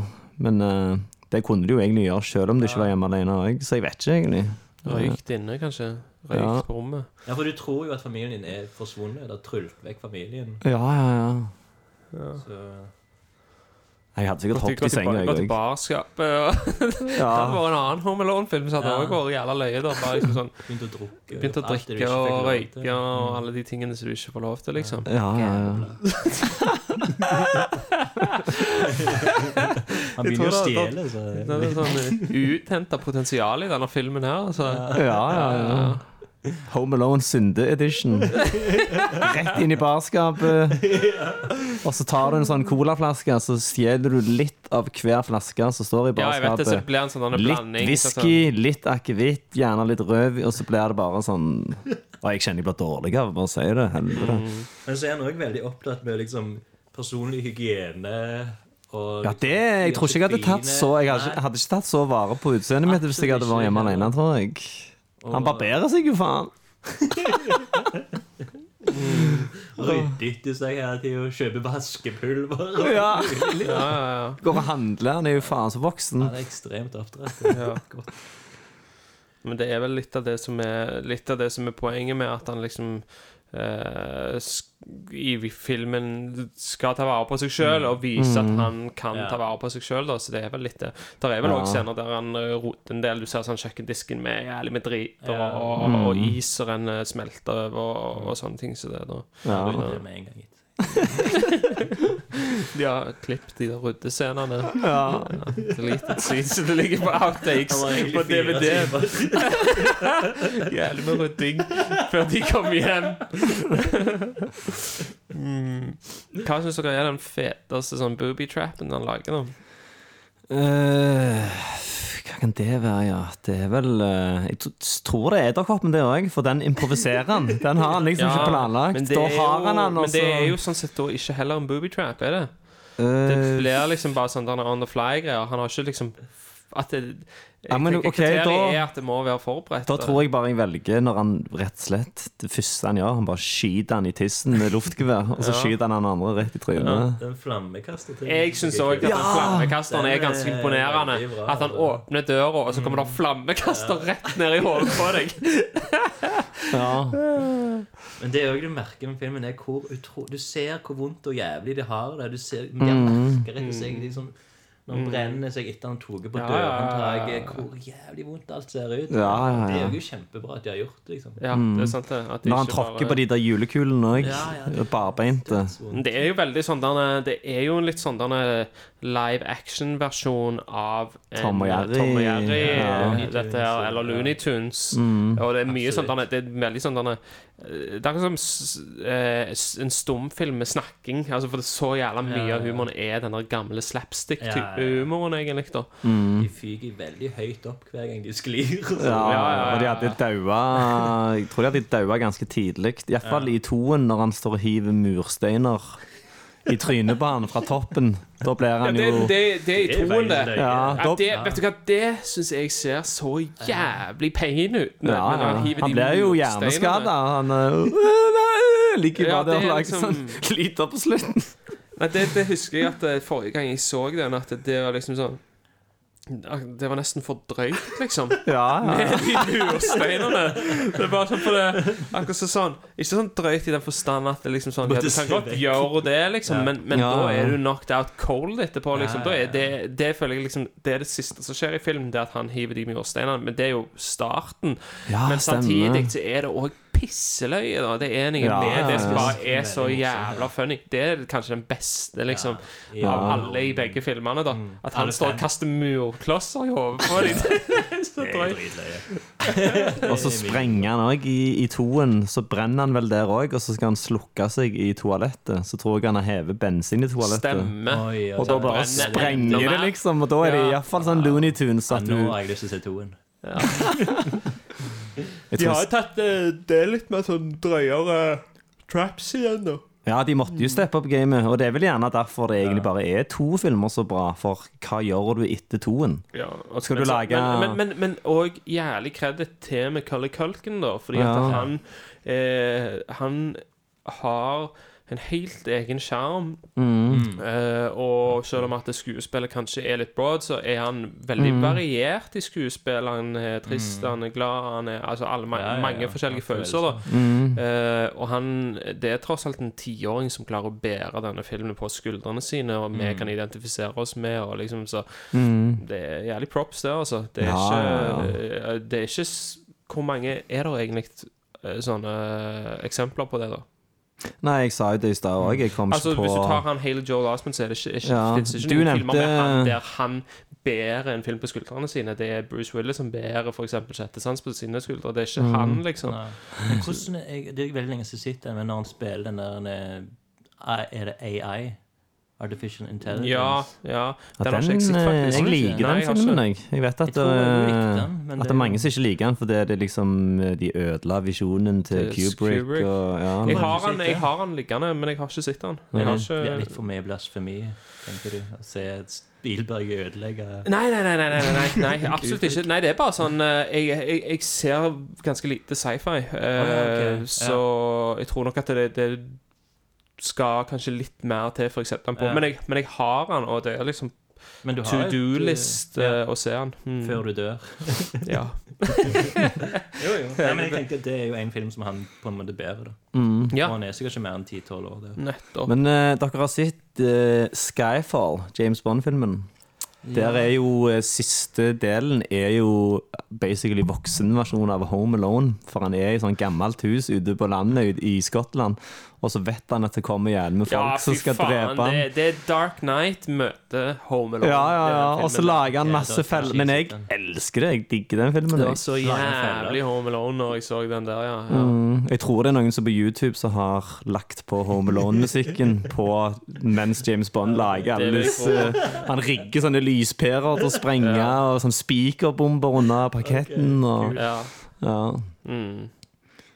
men eh, det kunne de jo egentlig gjøre selv om de ikke var hjemme alene òg, så jeg vet ikke egentlig. Røykt inne, kanskje. Røykt Ja. på rommet. Ja, for du tror jo at familien din er forsvunnet. Eller trylt vekk familien. Ja, ja, ja. Så Jeg hadde sikkert hoppet i senga, jeg òg. Gått i barskapet. og- Det Ja. vært en annen Home Alone-film som hadde Ja. vært jævla løye. da Bare liksom sånn begynte å drukke. Begynte å drikke ikke og røyke og alle de tingene som du ikke får lov til, liksom. Ja, ja, ja. Han begynner begynner å stjele. Så. Det er sånn uthenta potensial i denne filmen her. Altså. ja, ja, ja. Home Alone synde-edition. Rett inn i barskapet. Og så tar du en sånn colaflaske, så stjeler du litt av hver flaske som står i Ja, jeg vet det, så barskapet. blir en sånn Litt whisky, litt akevitt, gjerne litt rød, og så blir det bare sånn Og jeg kjenner jeg blir dårlig av å si det. Helvete. Men så er han òg veldig opptatt med liksom personlig hygiene. Og Ja, det Jeg tror ikke jeg hadde tatt så Jeg hadde, hadde ikke tatt så vare på utseendet mitt hvis jeg hadde vært hjemme alene, tror jeg. Han barberer seg jo, faen. Rydder etter seg hele tida kjøper vaskepulver. Ja. Ja, ja, ja. Går og handler. Han er jo faen så voksen. Han er ekstremt oppdratt. Ja. Men det er vel litt av det som er Litt av det som er poenget med at han liksom eh, i filmen skal ta vare på seg sjøl og vise at han kan ta vare på seg sjøl. Så det er vel litt det. Der er vel Ja. scener der han eh, roter en del. Du ser sånn kjøkkendisken med jævlig med drit og, og, og is og renner smelter over og, og sånne ting. Så det da Ja. Ryddig med en gang gitt. De har klippet de der ruddescenene. Ja. Deleted scenes. Det ligger på outtakes på DVD. Jævlig med rydding før de kommer hjem. mm. Hva syns dere er den feteste sånn booby-trappen han lager? da? Eh, hva kan det være, ja? Det er vel eh, Jeg tror det er Edderkoppen, det òg, for den improviserer han. Den har han liksom ikke planlagt. det, Da er har jo, han den, men det er jo sånn sett da ikke heller en booby-trap, er det? Det Eh, blir liksom bare sånn der on the fly-greier. Han har ikke liksom At det, Ja, men jeg tenker ok, kriteriet da- er at det må være forberedt. Da tror jeg bare jeg velger når han rett og slett Det første han gjør, han bare skyter han i tissen med luftgevær, og så Ja. skyter han han andre rett i trynet. Den flammekaster Jeg syns òg at den flammekasteren er ganske imponerende. bra, At han åpner døra, og så kommer det flammekaster rett ned i hodet på deg. Ja. Men det er òg det merker med filmen, er hvor utro... Du ser hvor vondt og jævlig de har det. Du ser, de Mm. merker rett og slett liksom, Når han brenner seg etter han tok på Ja, dørhåndtaket, hvor jævlig vondt alt ser ut. Ja, ja, ja. Det er jo kjempebra at de har gjort det. Liksom. Ja, det er sant det. At de Når han tråkker bare- på de der julekulene òg, Ja, ja, det- barbeinte. Det er jo veldig sånn Det er jo en litt sånn live action-versjon av en, Tom og Jerry. Tom og Jerry Ja. eh, dette her, eller Looney Tunes. Mm. Og det er mye sånn Det er veldig sånn Det er akkurat som s- eh, en stumfilm med snakking. Altså For det er så jævla mye av ja. humoren er den der gamle slapstick-type Ja, ja, ja. humoren, egentlig. da De fyker veldig høyt opp hver gang de sklir. Mm. Ja, Ja, ja, ja, og de hadde daua Jeg tror de hadde daua ganske tidlig. Iallfall i toen, når han står og hiver mursteiner i trynet på han fra toppen. Da blir Ja, han det, jo det, det er i Det er toen, det. Ja, det, vet du hva, det syns jeg ser så jævlig pain ut. når- ja, hiver Han blir jo mursteinene. hjerneskada. Han øh, ligger Ja, bare der og det er lager liksom- sånn lyder på slutten. Nei, det, det husker jeg at eh, forrige gang jeg så den, at det var liksom sånn Det var nesten for drøyt, liksom. Ja, ja. Med de mursteinene. Det er bare sånn for det Akkurat sånn Ikke sånn drøyt i den forstand at det liksom sånn ja, Du kan godt gjøre det, liksom, men, men Ja, da er du knocked out cold etterpå, liksom. Da er det, det føler jeg liksom Det er det siste som skjer i film, det at han hiver de mursteinene, men det er jo starten. Ja, Men samtidig så er det òg pisseløye, da. Det er noe Ja, med det som bare er så jævla funny. Det er kanskje den beste, liksom, Ja. av alle i begge filmene, da. At han står og kaster murklosser i hodet på dem. så drøyt. Og så sprenger han òg i, i toen. Så brenner han vel der òg, og så skal han slukke seg i toalettet. Så tror jeg han har hevet bensin i toalettet. Stemmer. Oi, Og da bare sprenger det, liksom. Og da er det Ja. iallfall sånn Looney Tunes Ja, at nå har jeg lyst til å se toen. jeg De tror, har jo tatt eh, det litt mer sånn drøyere traps igjen, da. Ja, de måtte jo steppe opp gamet. Og det er vel gjerne derfor det egentlig bare er to filmer så bra. For hva gjør du etter toen? Ja, og Skal du men så- lage- Men, men, men, men og jævlig kreditt til Macaulay Culkin, da. Fordi at han eh, Han har en helt egen sjarm. Mm. Uh, og selv om at skuespillet kanskje er litt broad, så er han veldig Mm. variert i skuespillet. Han er trist, han er glad, han er Altså alle, ma Ja, ja, mange ja. forskjellige Ja, følelser, da. Mm. Eh, og han Det er tross alt en tiåring som klarer å bære denne filmen på skuldrene sine, og vi kan identifisere oss med, og liksom så Mm. Det er jævlig props, det, altså. Det er Ja, ikke eh, Det er ikke Hvor mange er det egentlig sånne eksempler på det, da? Nei, jeg sa jo det i stad òg. Jeg kom Altså, ikke på Hvis du tar han Hele Joel Osment, så er det ikke, ikke, Ja, det ikke noen nevnte... filmer med han der han bærer en film på skuldrene sine. Det er Bruce Willis som bærer for eksempel Sjette sans på sine skuldre. Det er ikke Mm. han, liksom. Hvordan jeg, Det er veldig lenge siden jeg har sett den, men når han spiller den der Er det AI? Artificial Intelligence? Ja, ja. Den har ikke den, jeg sett, eh, faktisk. Jeg liker den Nei, filmen, jeg. Jeg vet at, Jeg eh, den, at det er mange som ikke liker den, fordi det er liksom eh, de ødela visjonen til Kubrick. Kubrick. Og, ja. Jeg Har den, han, jeg har den, liggende, men jeg har ikke sett den. Jeg har Det er litt for mye blasfemi, tenker du? Å se et Spielberg ødelegge Nei, nei, nei, nei, nei, nei, nei, absolutt ikke. Nei, det er bare sånn Jeg, jeg, jeg ser ganske lite sci-fi, eh, ja, okay. så jeg tror nok at det, det skal kanskje litt mer til for på. Ja. Men, jeg, men jeg har den, og det er liksom Men du har to do-list eh, eh, å se den. Mm. Før du dør. Ja. Jo, jo. Nei, men jeg tenker Det er jo en film som han på en måte bærer. da Mm. ja. Og han er sikkert ikke mer enn 10-12 år. Det. Men uh, dere har sett uh, Skyfall, James Bond-filmen. Der er jo uh, siste delen er jo basically voksenversjonen av Home Alone. For han er i sånn gammelt hus ute på landet i Skottland, og så vet han at det kommer igjen med folk Ja, som skal faen. drepe han. Det, det er Dark Knight møter Home Alone. Ja, ja, ja. Og så lager han masse feller. Men jeg elsker det. Jeg digger den filmen. Det var så jævlig Home Alone når jeg så den der, ja. ja. Mm, jeg tror det er noen som på YouTube som har lagt på Home Alone-musikken på mens James Bond lager alle disse Han rigger sånne lyspærer til å sprenge, og sånn spikerbomber under parketten. Og, ja. ja. Mm.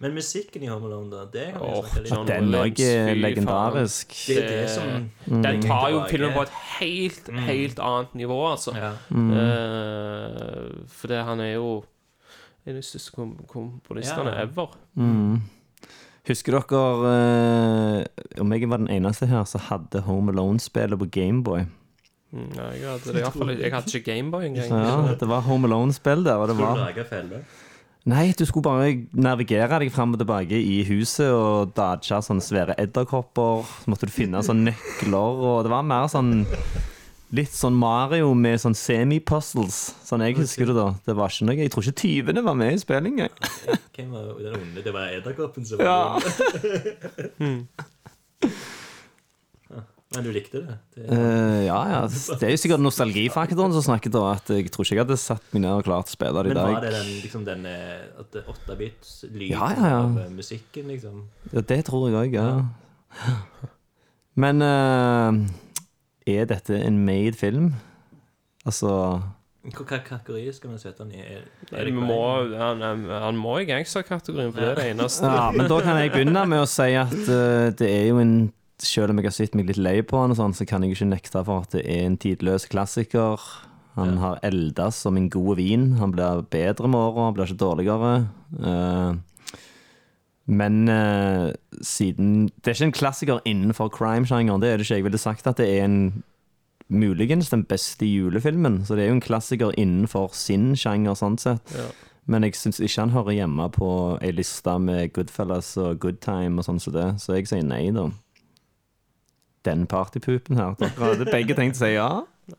Men musikken i Home Alone, da? Det kan vi Åh, snakke litt om. Den Williams, er fy legendarisk. Det er det som Den tar jo filmen på et helt, helt annet nivå, altså. Ja. Eh, for det, han er jo en av de største kom komponistene Ja. ever. Mm. Husker dere eh, Om jeg var den eneste her som hadde Home Alone-spillet på Gameboy? Mm, ja, jeg, hadde det i hvert fall, jeg hadde ikke Gameboy engang. Ja, det var Home Alone-spill der, og det du var? Nei, du skulle bare navigere deg fram og tilbake i huset og dodge sånne svære edderkopper. Så måtte du finne sånne nøkler, og det var mer sånn Litt sånn Mario med sånn semi-puzzles, sånn jeg husker det da. Det var ikke noe Jeg tror ikke tyvene var med i. Hvem var den onde? Det var edderkoppen som var Ja. Men du likte det? det Eh, ja, ja. Det er jo sikkert nostalgifaktoren som snakket om At jeg tror ikke jeg hadde satt meg ned og klart å spille det i Men var det den, liksom den eh, 8-bit-lyden Ja, ja, ja. av eh, musikken, liksom? Ja, det tror jeg òg, ja. Men uh, er dette en made film? Altså Hva hva kategori skal vi sette den i? Er, er det må, han, han må i gangsterkategorien, for det er det eneste. Ja, men da kan jeg begynne med å si at uh, det er jo en Selv om jeg har sett meg litt lei på han, og sånn, så kan jeg ikke nekte for at det er en tidløs klassiker. Han har eldes som en god vin. Han blir bedre med åra, han blir ikke dårligere. Eh, men eh, siden Det er ikke en klassiker innenfor crime-sjangeren. Det er det ikke. Jeg ville sagt at det er en muligens den beste julefilmen. Så det er jo en klassiker innenfor sin sjanger, sånn sett. Ja. Men jeg syns ikke han hører hjemme på ei liste med Goodfellas og Good Time og sånn som det, så jeg sier nei, da. Den partypoopen her. Dere hadde begge tenkt å si ja?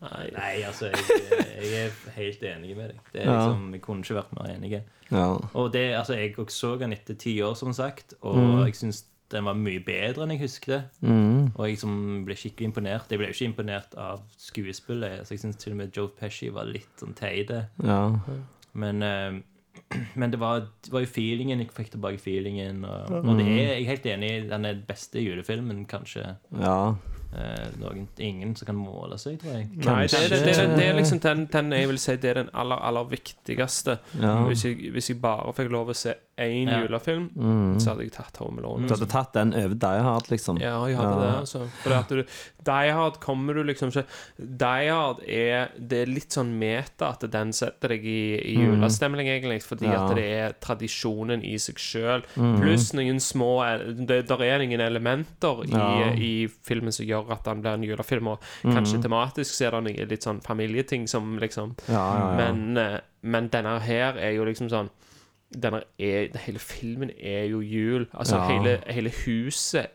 Nei. Nei, altså, jeg, jeg er helt enig med deg. Det er liksom, Jeg kunne ikke vært mer enig. Ja. Og det, altså, jeg også så den etter ti år, som sagt, og Mm. jeg syns den var mye bedre enn jeg husket. Mm. Og jeg liksom ble skikkelig imponert. Jeg ble jo ikke imponert av skuespillet. Altså, jeg syns til og med Joe Pesci var litt sånn teit. ja. Men, eh, men det, var, det var jo feelingen. Jeg fikk tilbake feelingen. Og, og det er, jeg er helt enig, den er den beste julefilmen, kanskje. ja. Eh, noen, ingen som kan måle seg, tror jeg. Nei, det, det, det, det er liksom den, den jeg vil si det er den aller, aller viktigste. ja. Hvis, jeg, hvis jeg bare fikk lov å se én Ja. julefilm, Mm. så hadde jeg tatt Home Alone. Du hadde tatt den over Die Hard, liksom? Ja, jeg hadde Ja. det. altså For at du, Die Hard kommer du liksom ikke Die Hard er Det er litt sånn meta at den setter deg i, i julestemning, egentlig, fordi Mm. Ja. at det er tradisjonen i seg sjøl. Mm. Pluss noen små det, Der er noen elementer i, Ja. i filmen som gjør at den blir en julefilm, og kanskje Mm. tematisk så er det noen litt sånn familieting som liksom Ja, ja, ja. men, eh, men denne her er jo liksom sånn denne er, Hele filmen er jo jul. Altså Ja. hele, hele huset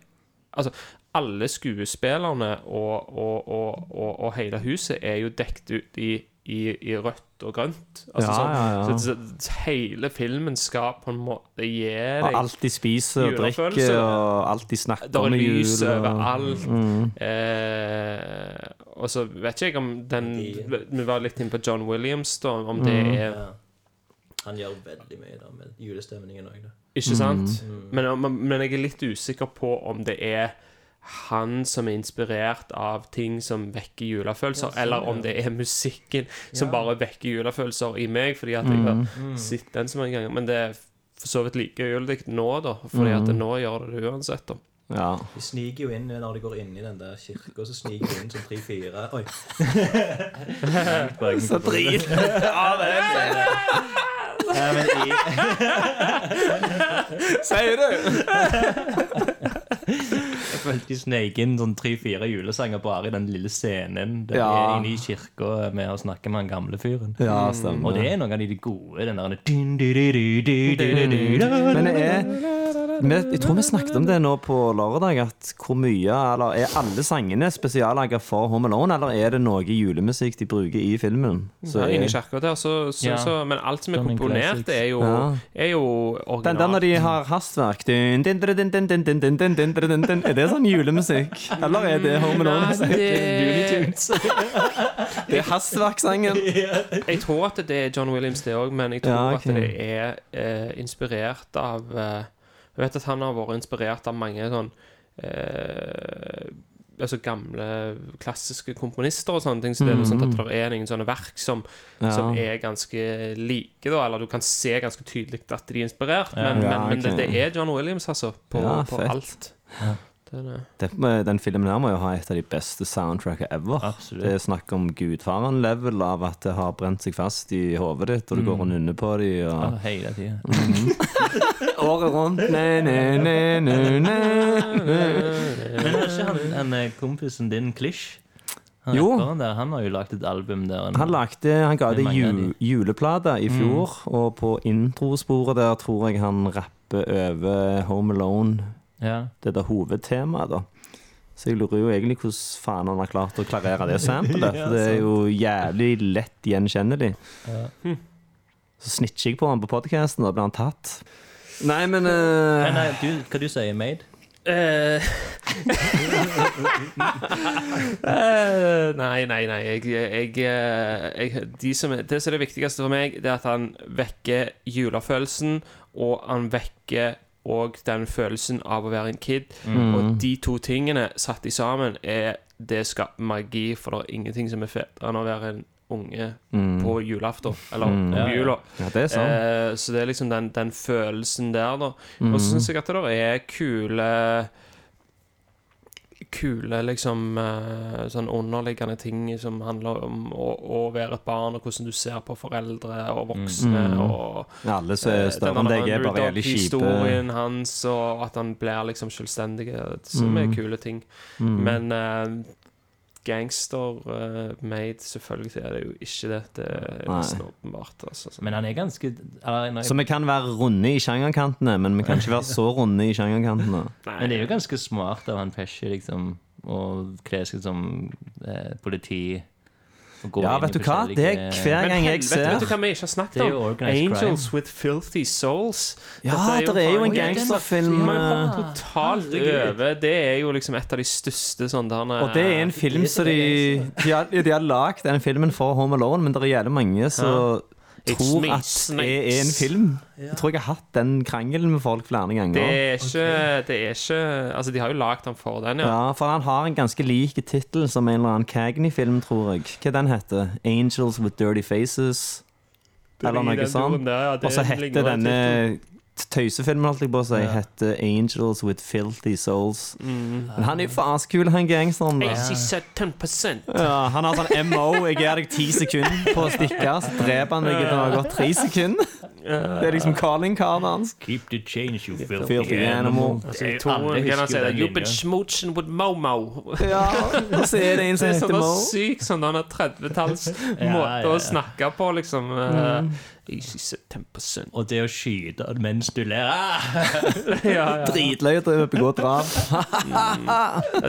Altså alle skuespillerne og, og, og, og, og hele huset er jo dekt ut i, i, i rødt og grønt. Altså, Ja, sånn, ja, ja. Så, så hele filmen skal på en måte gi Og deg alt de spiser og drikker, og alt de snakker er om i jul. lys og- overalt. Mm. Eh, og så vet ikke jeg om den Vi var litt inne på John Williams, da. Om det Mm. er. Han gjør veldig mye da med julestemningen òg. Ikke sant? Mm. Men, men, men jeg er litt usikker på om det er han som er inspirert av ting som vekker julefølelser, Ja, sånn, eller om det er musikken som Ja. bare vekker julefølelser i meg, fordi at jeg har Mm. sett den så mange ganger. Men det er for så vidt like gyldig nå, da, fordi at Mm. nå gjør det det uansett. da Ja. De sniker jo inn når de går inn i den der kirka, så sniker de inn som tre-fire Oi. Så drit. Ja, men i, Sier du? spilte inn sånn tre-fire julesanger bare i den lille scenen der ja. er inne i kirka med å snakke med han gamle fyren. Ja, stemmer. Og det er noen av de gode, den der Men det er jeg tror vi snakket om det nå på lørdag, at hvor mye Eller er alle sangene spesiallaget for Home Alone, eller er det noe julemusikk de bruker i filmen? Så ja, inni kirka der, så, så, ja. så, Men alt som er komponert, er jo, er jo originalt. Den der når de har hastverk Er det sånn? Julemusikk? Eller er det Home Alone-musikk? det, Det er hastverksangen. jeg tror at det er John Williams, det òg, men jeg tror Ja, okay. at det er eh, inspirert av eh, Jeg vet at han har vært inspirert av mange sånn eh, altså gamle klassiske komponister og sånne ting. Så det er sånn at det er noen sånne verk som, Ja. som er ganske like, da. Eller du kan se ganske tydelig at de er inspirert. Men, Ja, men, men det, det er John Williams, altså. På, Ja, på alt. Det er det. Det, den filmen her må jo ha et av de beste soundtrackene ever. Absolutt. Det er snakk om gudfaren-level av at det har brent seg fast i hodet ditt, og du går og nynner på de Ja, og hele tida. Året rundt ne, ne, ne, ne, ne. Men er ikke han, han eh, kompisen din, Klish? Han Jo. der, han har jo lagd et album der. Han lagde, han ga Det det mange av ju, de. juleplate i fjor, og på introsporet der tror jeg han rapper over Home Alone, Ja. det der hovedtemaet, da. Så jeg lurer jo egentlig hvordan faen han har klart å klarere det samplet, for det er jo jævlig lett gjenkjennelig. Så snitcher jeg på han på podcasten, og da blir han tatt. Nei, men uh... Nei, nei, du, hva du sier Made? Uh... eh, nei, nei, nei. Jeg, jeg, jeg, de som, det som er det viktigste for meg, det er at han vekker julefølelsen, og han vekker og den følelsen av å være en kid. Og de to tingene satt i sammen, er det skaper magi, for det er ingenting som er fetere enn å være en unge på julaften, eller om Ja, ja. jula. ja, det. Eh, så det er liksom den, den følelsen der, da. Og så syns jeg at det er kule Kule liksom eh, sånn underliggende ting som handler om å, å være et barn, og hvordan du ser på foreldre og voksne. og Alle som er eh, større enn deg, er bare veldig kjipe. Historien hans, og at han blir liksom selvstendig, som Mm. er kule ting. Men uh, gangster-made, selvfølgelig er det jo ikke det. Det er Nei. nesten åpenbart. Altså. Men han er ganske eller, jeg, Så vi kan være runde i sjangerkantene, men vi kan ikke være så runde i sjangerkantene. Men det er jo ganske smart av han Pesci liksom å kle seg som eh, politi. Ja, vet du hva? Det er hver gang jeg ser vet du hva vi ikke har snakket om? Angels crime. with filthy souls. Ja, det er jo en gangsterfilm eh, totalt over. Det er jo liksom et av de største sånne Og det er en film som de De har, de har lagd den filmen for Home Alone, men det er jævlig mange som tror me, at det er en film. Jeg tror jeg har hatt den krangelen med folk flere ganger. Det er ikke, det er ikke Altså, de har jo lagd den for den, ja. Ja, for han har en ganske lik tittel som en eller annen Cagney-film, tror jeg. Hva den heter 'Angels with Dirty Faces'? Eller noe sånt. ja, Og så heter den denne tøysefilmen, holdt jeg på å si, heter 'Angels with Filthy Souls'. Mm. Men han er jo faskul, han gangsteren. da. AC said 10 Ja, han har sånn MO. Jeg gir deg ti sekunder på å stikke, så dreper han deg etter å ha gått tre sekunder. Det er liksom calling-cardet hans. Keep the change, you filthy, Filthy animal. Altså, Alle husker kan han si det. You've been smooching with Momo. Ja, og så er det en som Det er heter sånn Mo. syk sånn 30-talls Ja, måte ja, å snakke på, liksom. Mm. Said 10 Og det å skyte mens du ler ah! ja, ja. Dritløy å begå drap.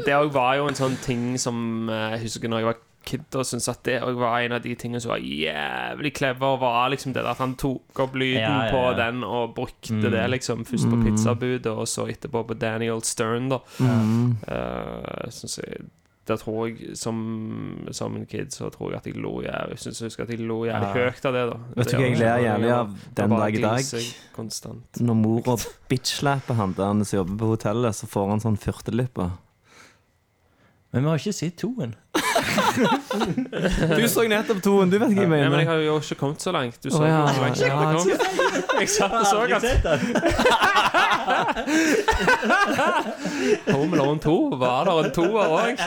Det òg var jo en sånn ting som eh, jeg husker når jeg var kid og syntes at det var en av de tingene som var jævlig clever. Var liksom det at han tok opp lyden Ja, ja, på den og brukte det liksom først på pizzabudet, og så etterpå på Daniel Stern, da. Eh, synes jeg der tror jeg, som, som en kid, så tror jeg at jeg lo jævlig synes jeg husker at jeg lo jævlig høyt av det. da Vet du hva jeg ler jævlig av den dag i dag? Når mora bitch-slapper han der han jobber på hotellet, så får han sånn fyrtelippe. Men vi har ikke sett toen. Du så nettopp toen, du vet hva jeg Ja, men jeg har jo ikke kommet så langt. Du så Å, ja. hvor langt jeg kommet. Jeg satt og så at Home Alone 2 var der en toer òg.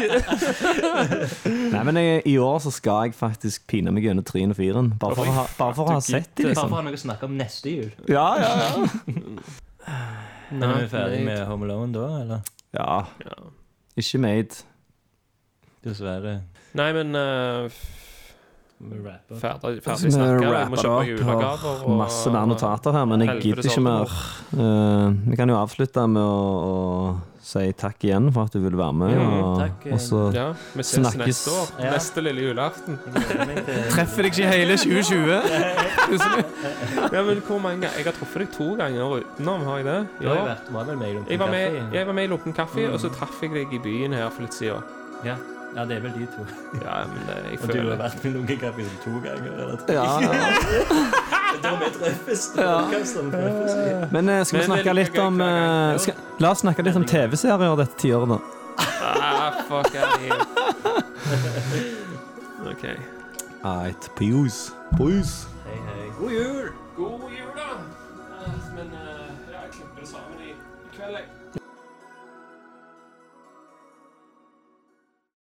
Nei, men jeg, i år så skal jeg faktisk pine meg gjennom treen og firen. Bare for, å ha, bare for å ha sett dem, Bare liksom. for å ha noe å snakke om neste jul. Ja, ja, ja. Men er vi ferdig med Home Alone da, eller? ja. Ikke made. Dessverre. Nei, men uh, rapper. ferdig, Så ferdig vi snakka. Vi må rapper kjøpe julegaver. og Masse mer notater her, men jeg gidder ikke mer. Eh, vi kan jo avslutte med å, å si takk igjen for at du ville være med. Mm, og, takk, og så Ja, vi ses Snakkes. neste år. Ja. Neste lille julaften. treffer deg ikke i hele 2020. Ja, men hvor mange Jeg har truffet deg to ganger utenom, har jeg det? Ja. Jeg var med, jeg var med i Lumpen kaffe, og så traff jeg deg i byen her for litt siden. Ja. Ja, det er vel de to. Ja, men det, jeg Og du har vært med Kaffe to ganger? Eller tre? Ja, ja. Da vi treffes. Men eh, skal vi snakke litt om eh, skal, La oss snakke litt om TV-serier dette tiåret, da. ah, fuck. OK. Eit, peace. Peace. Hei, hei. God jul! God jul,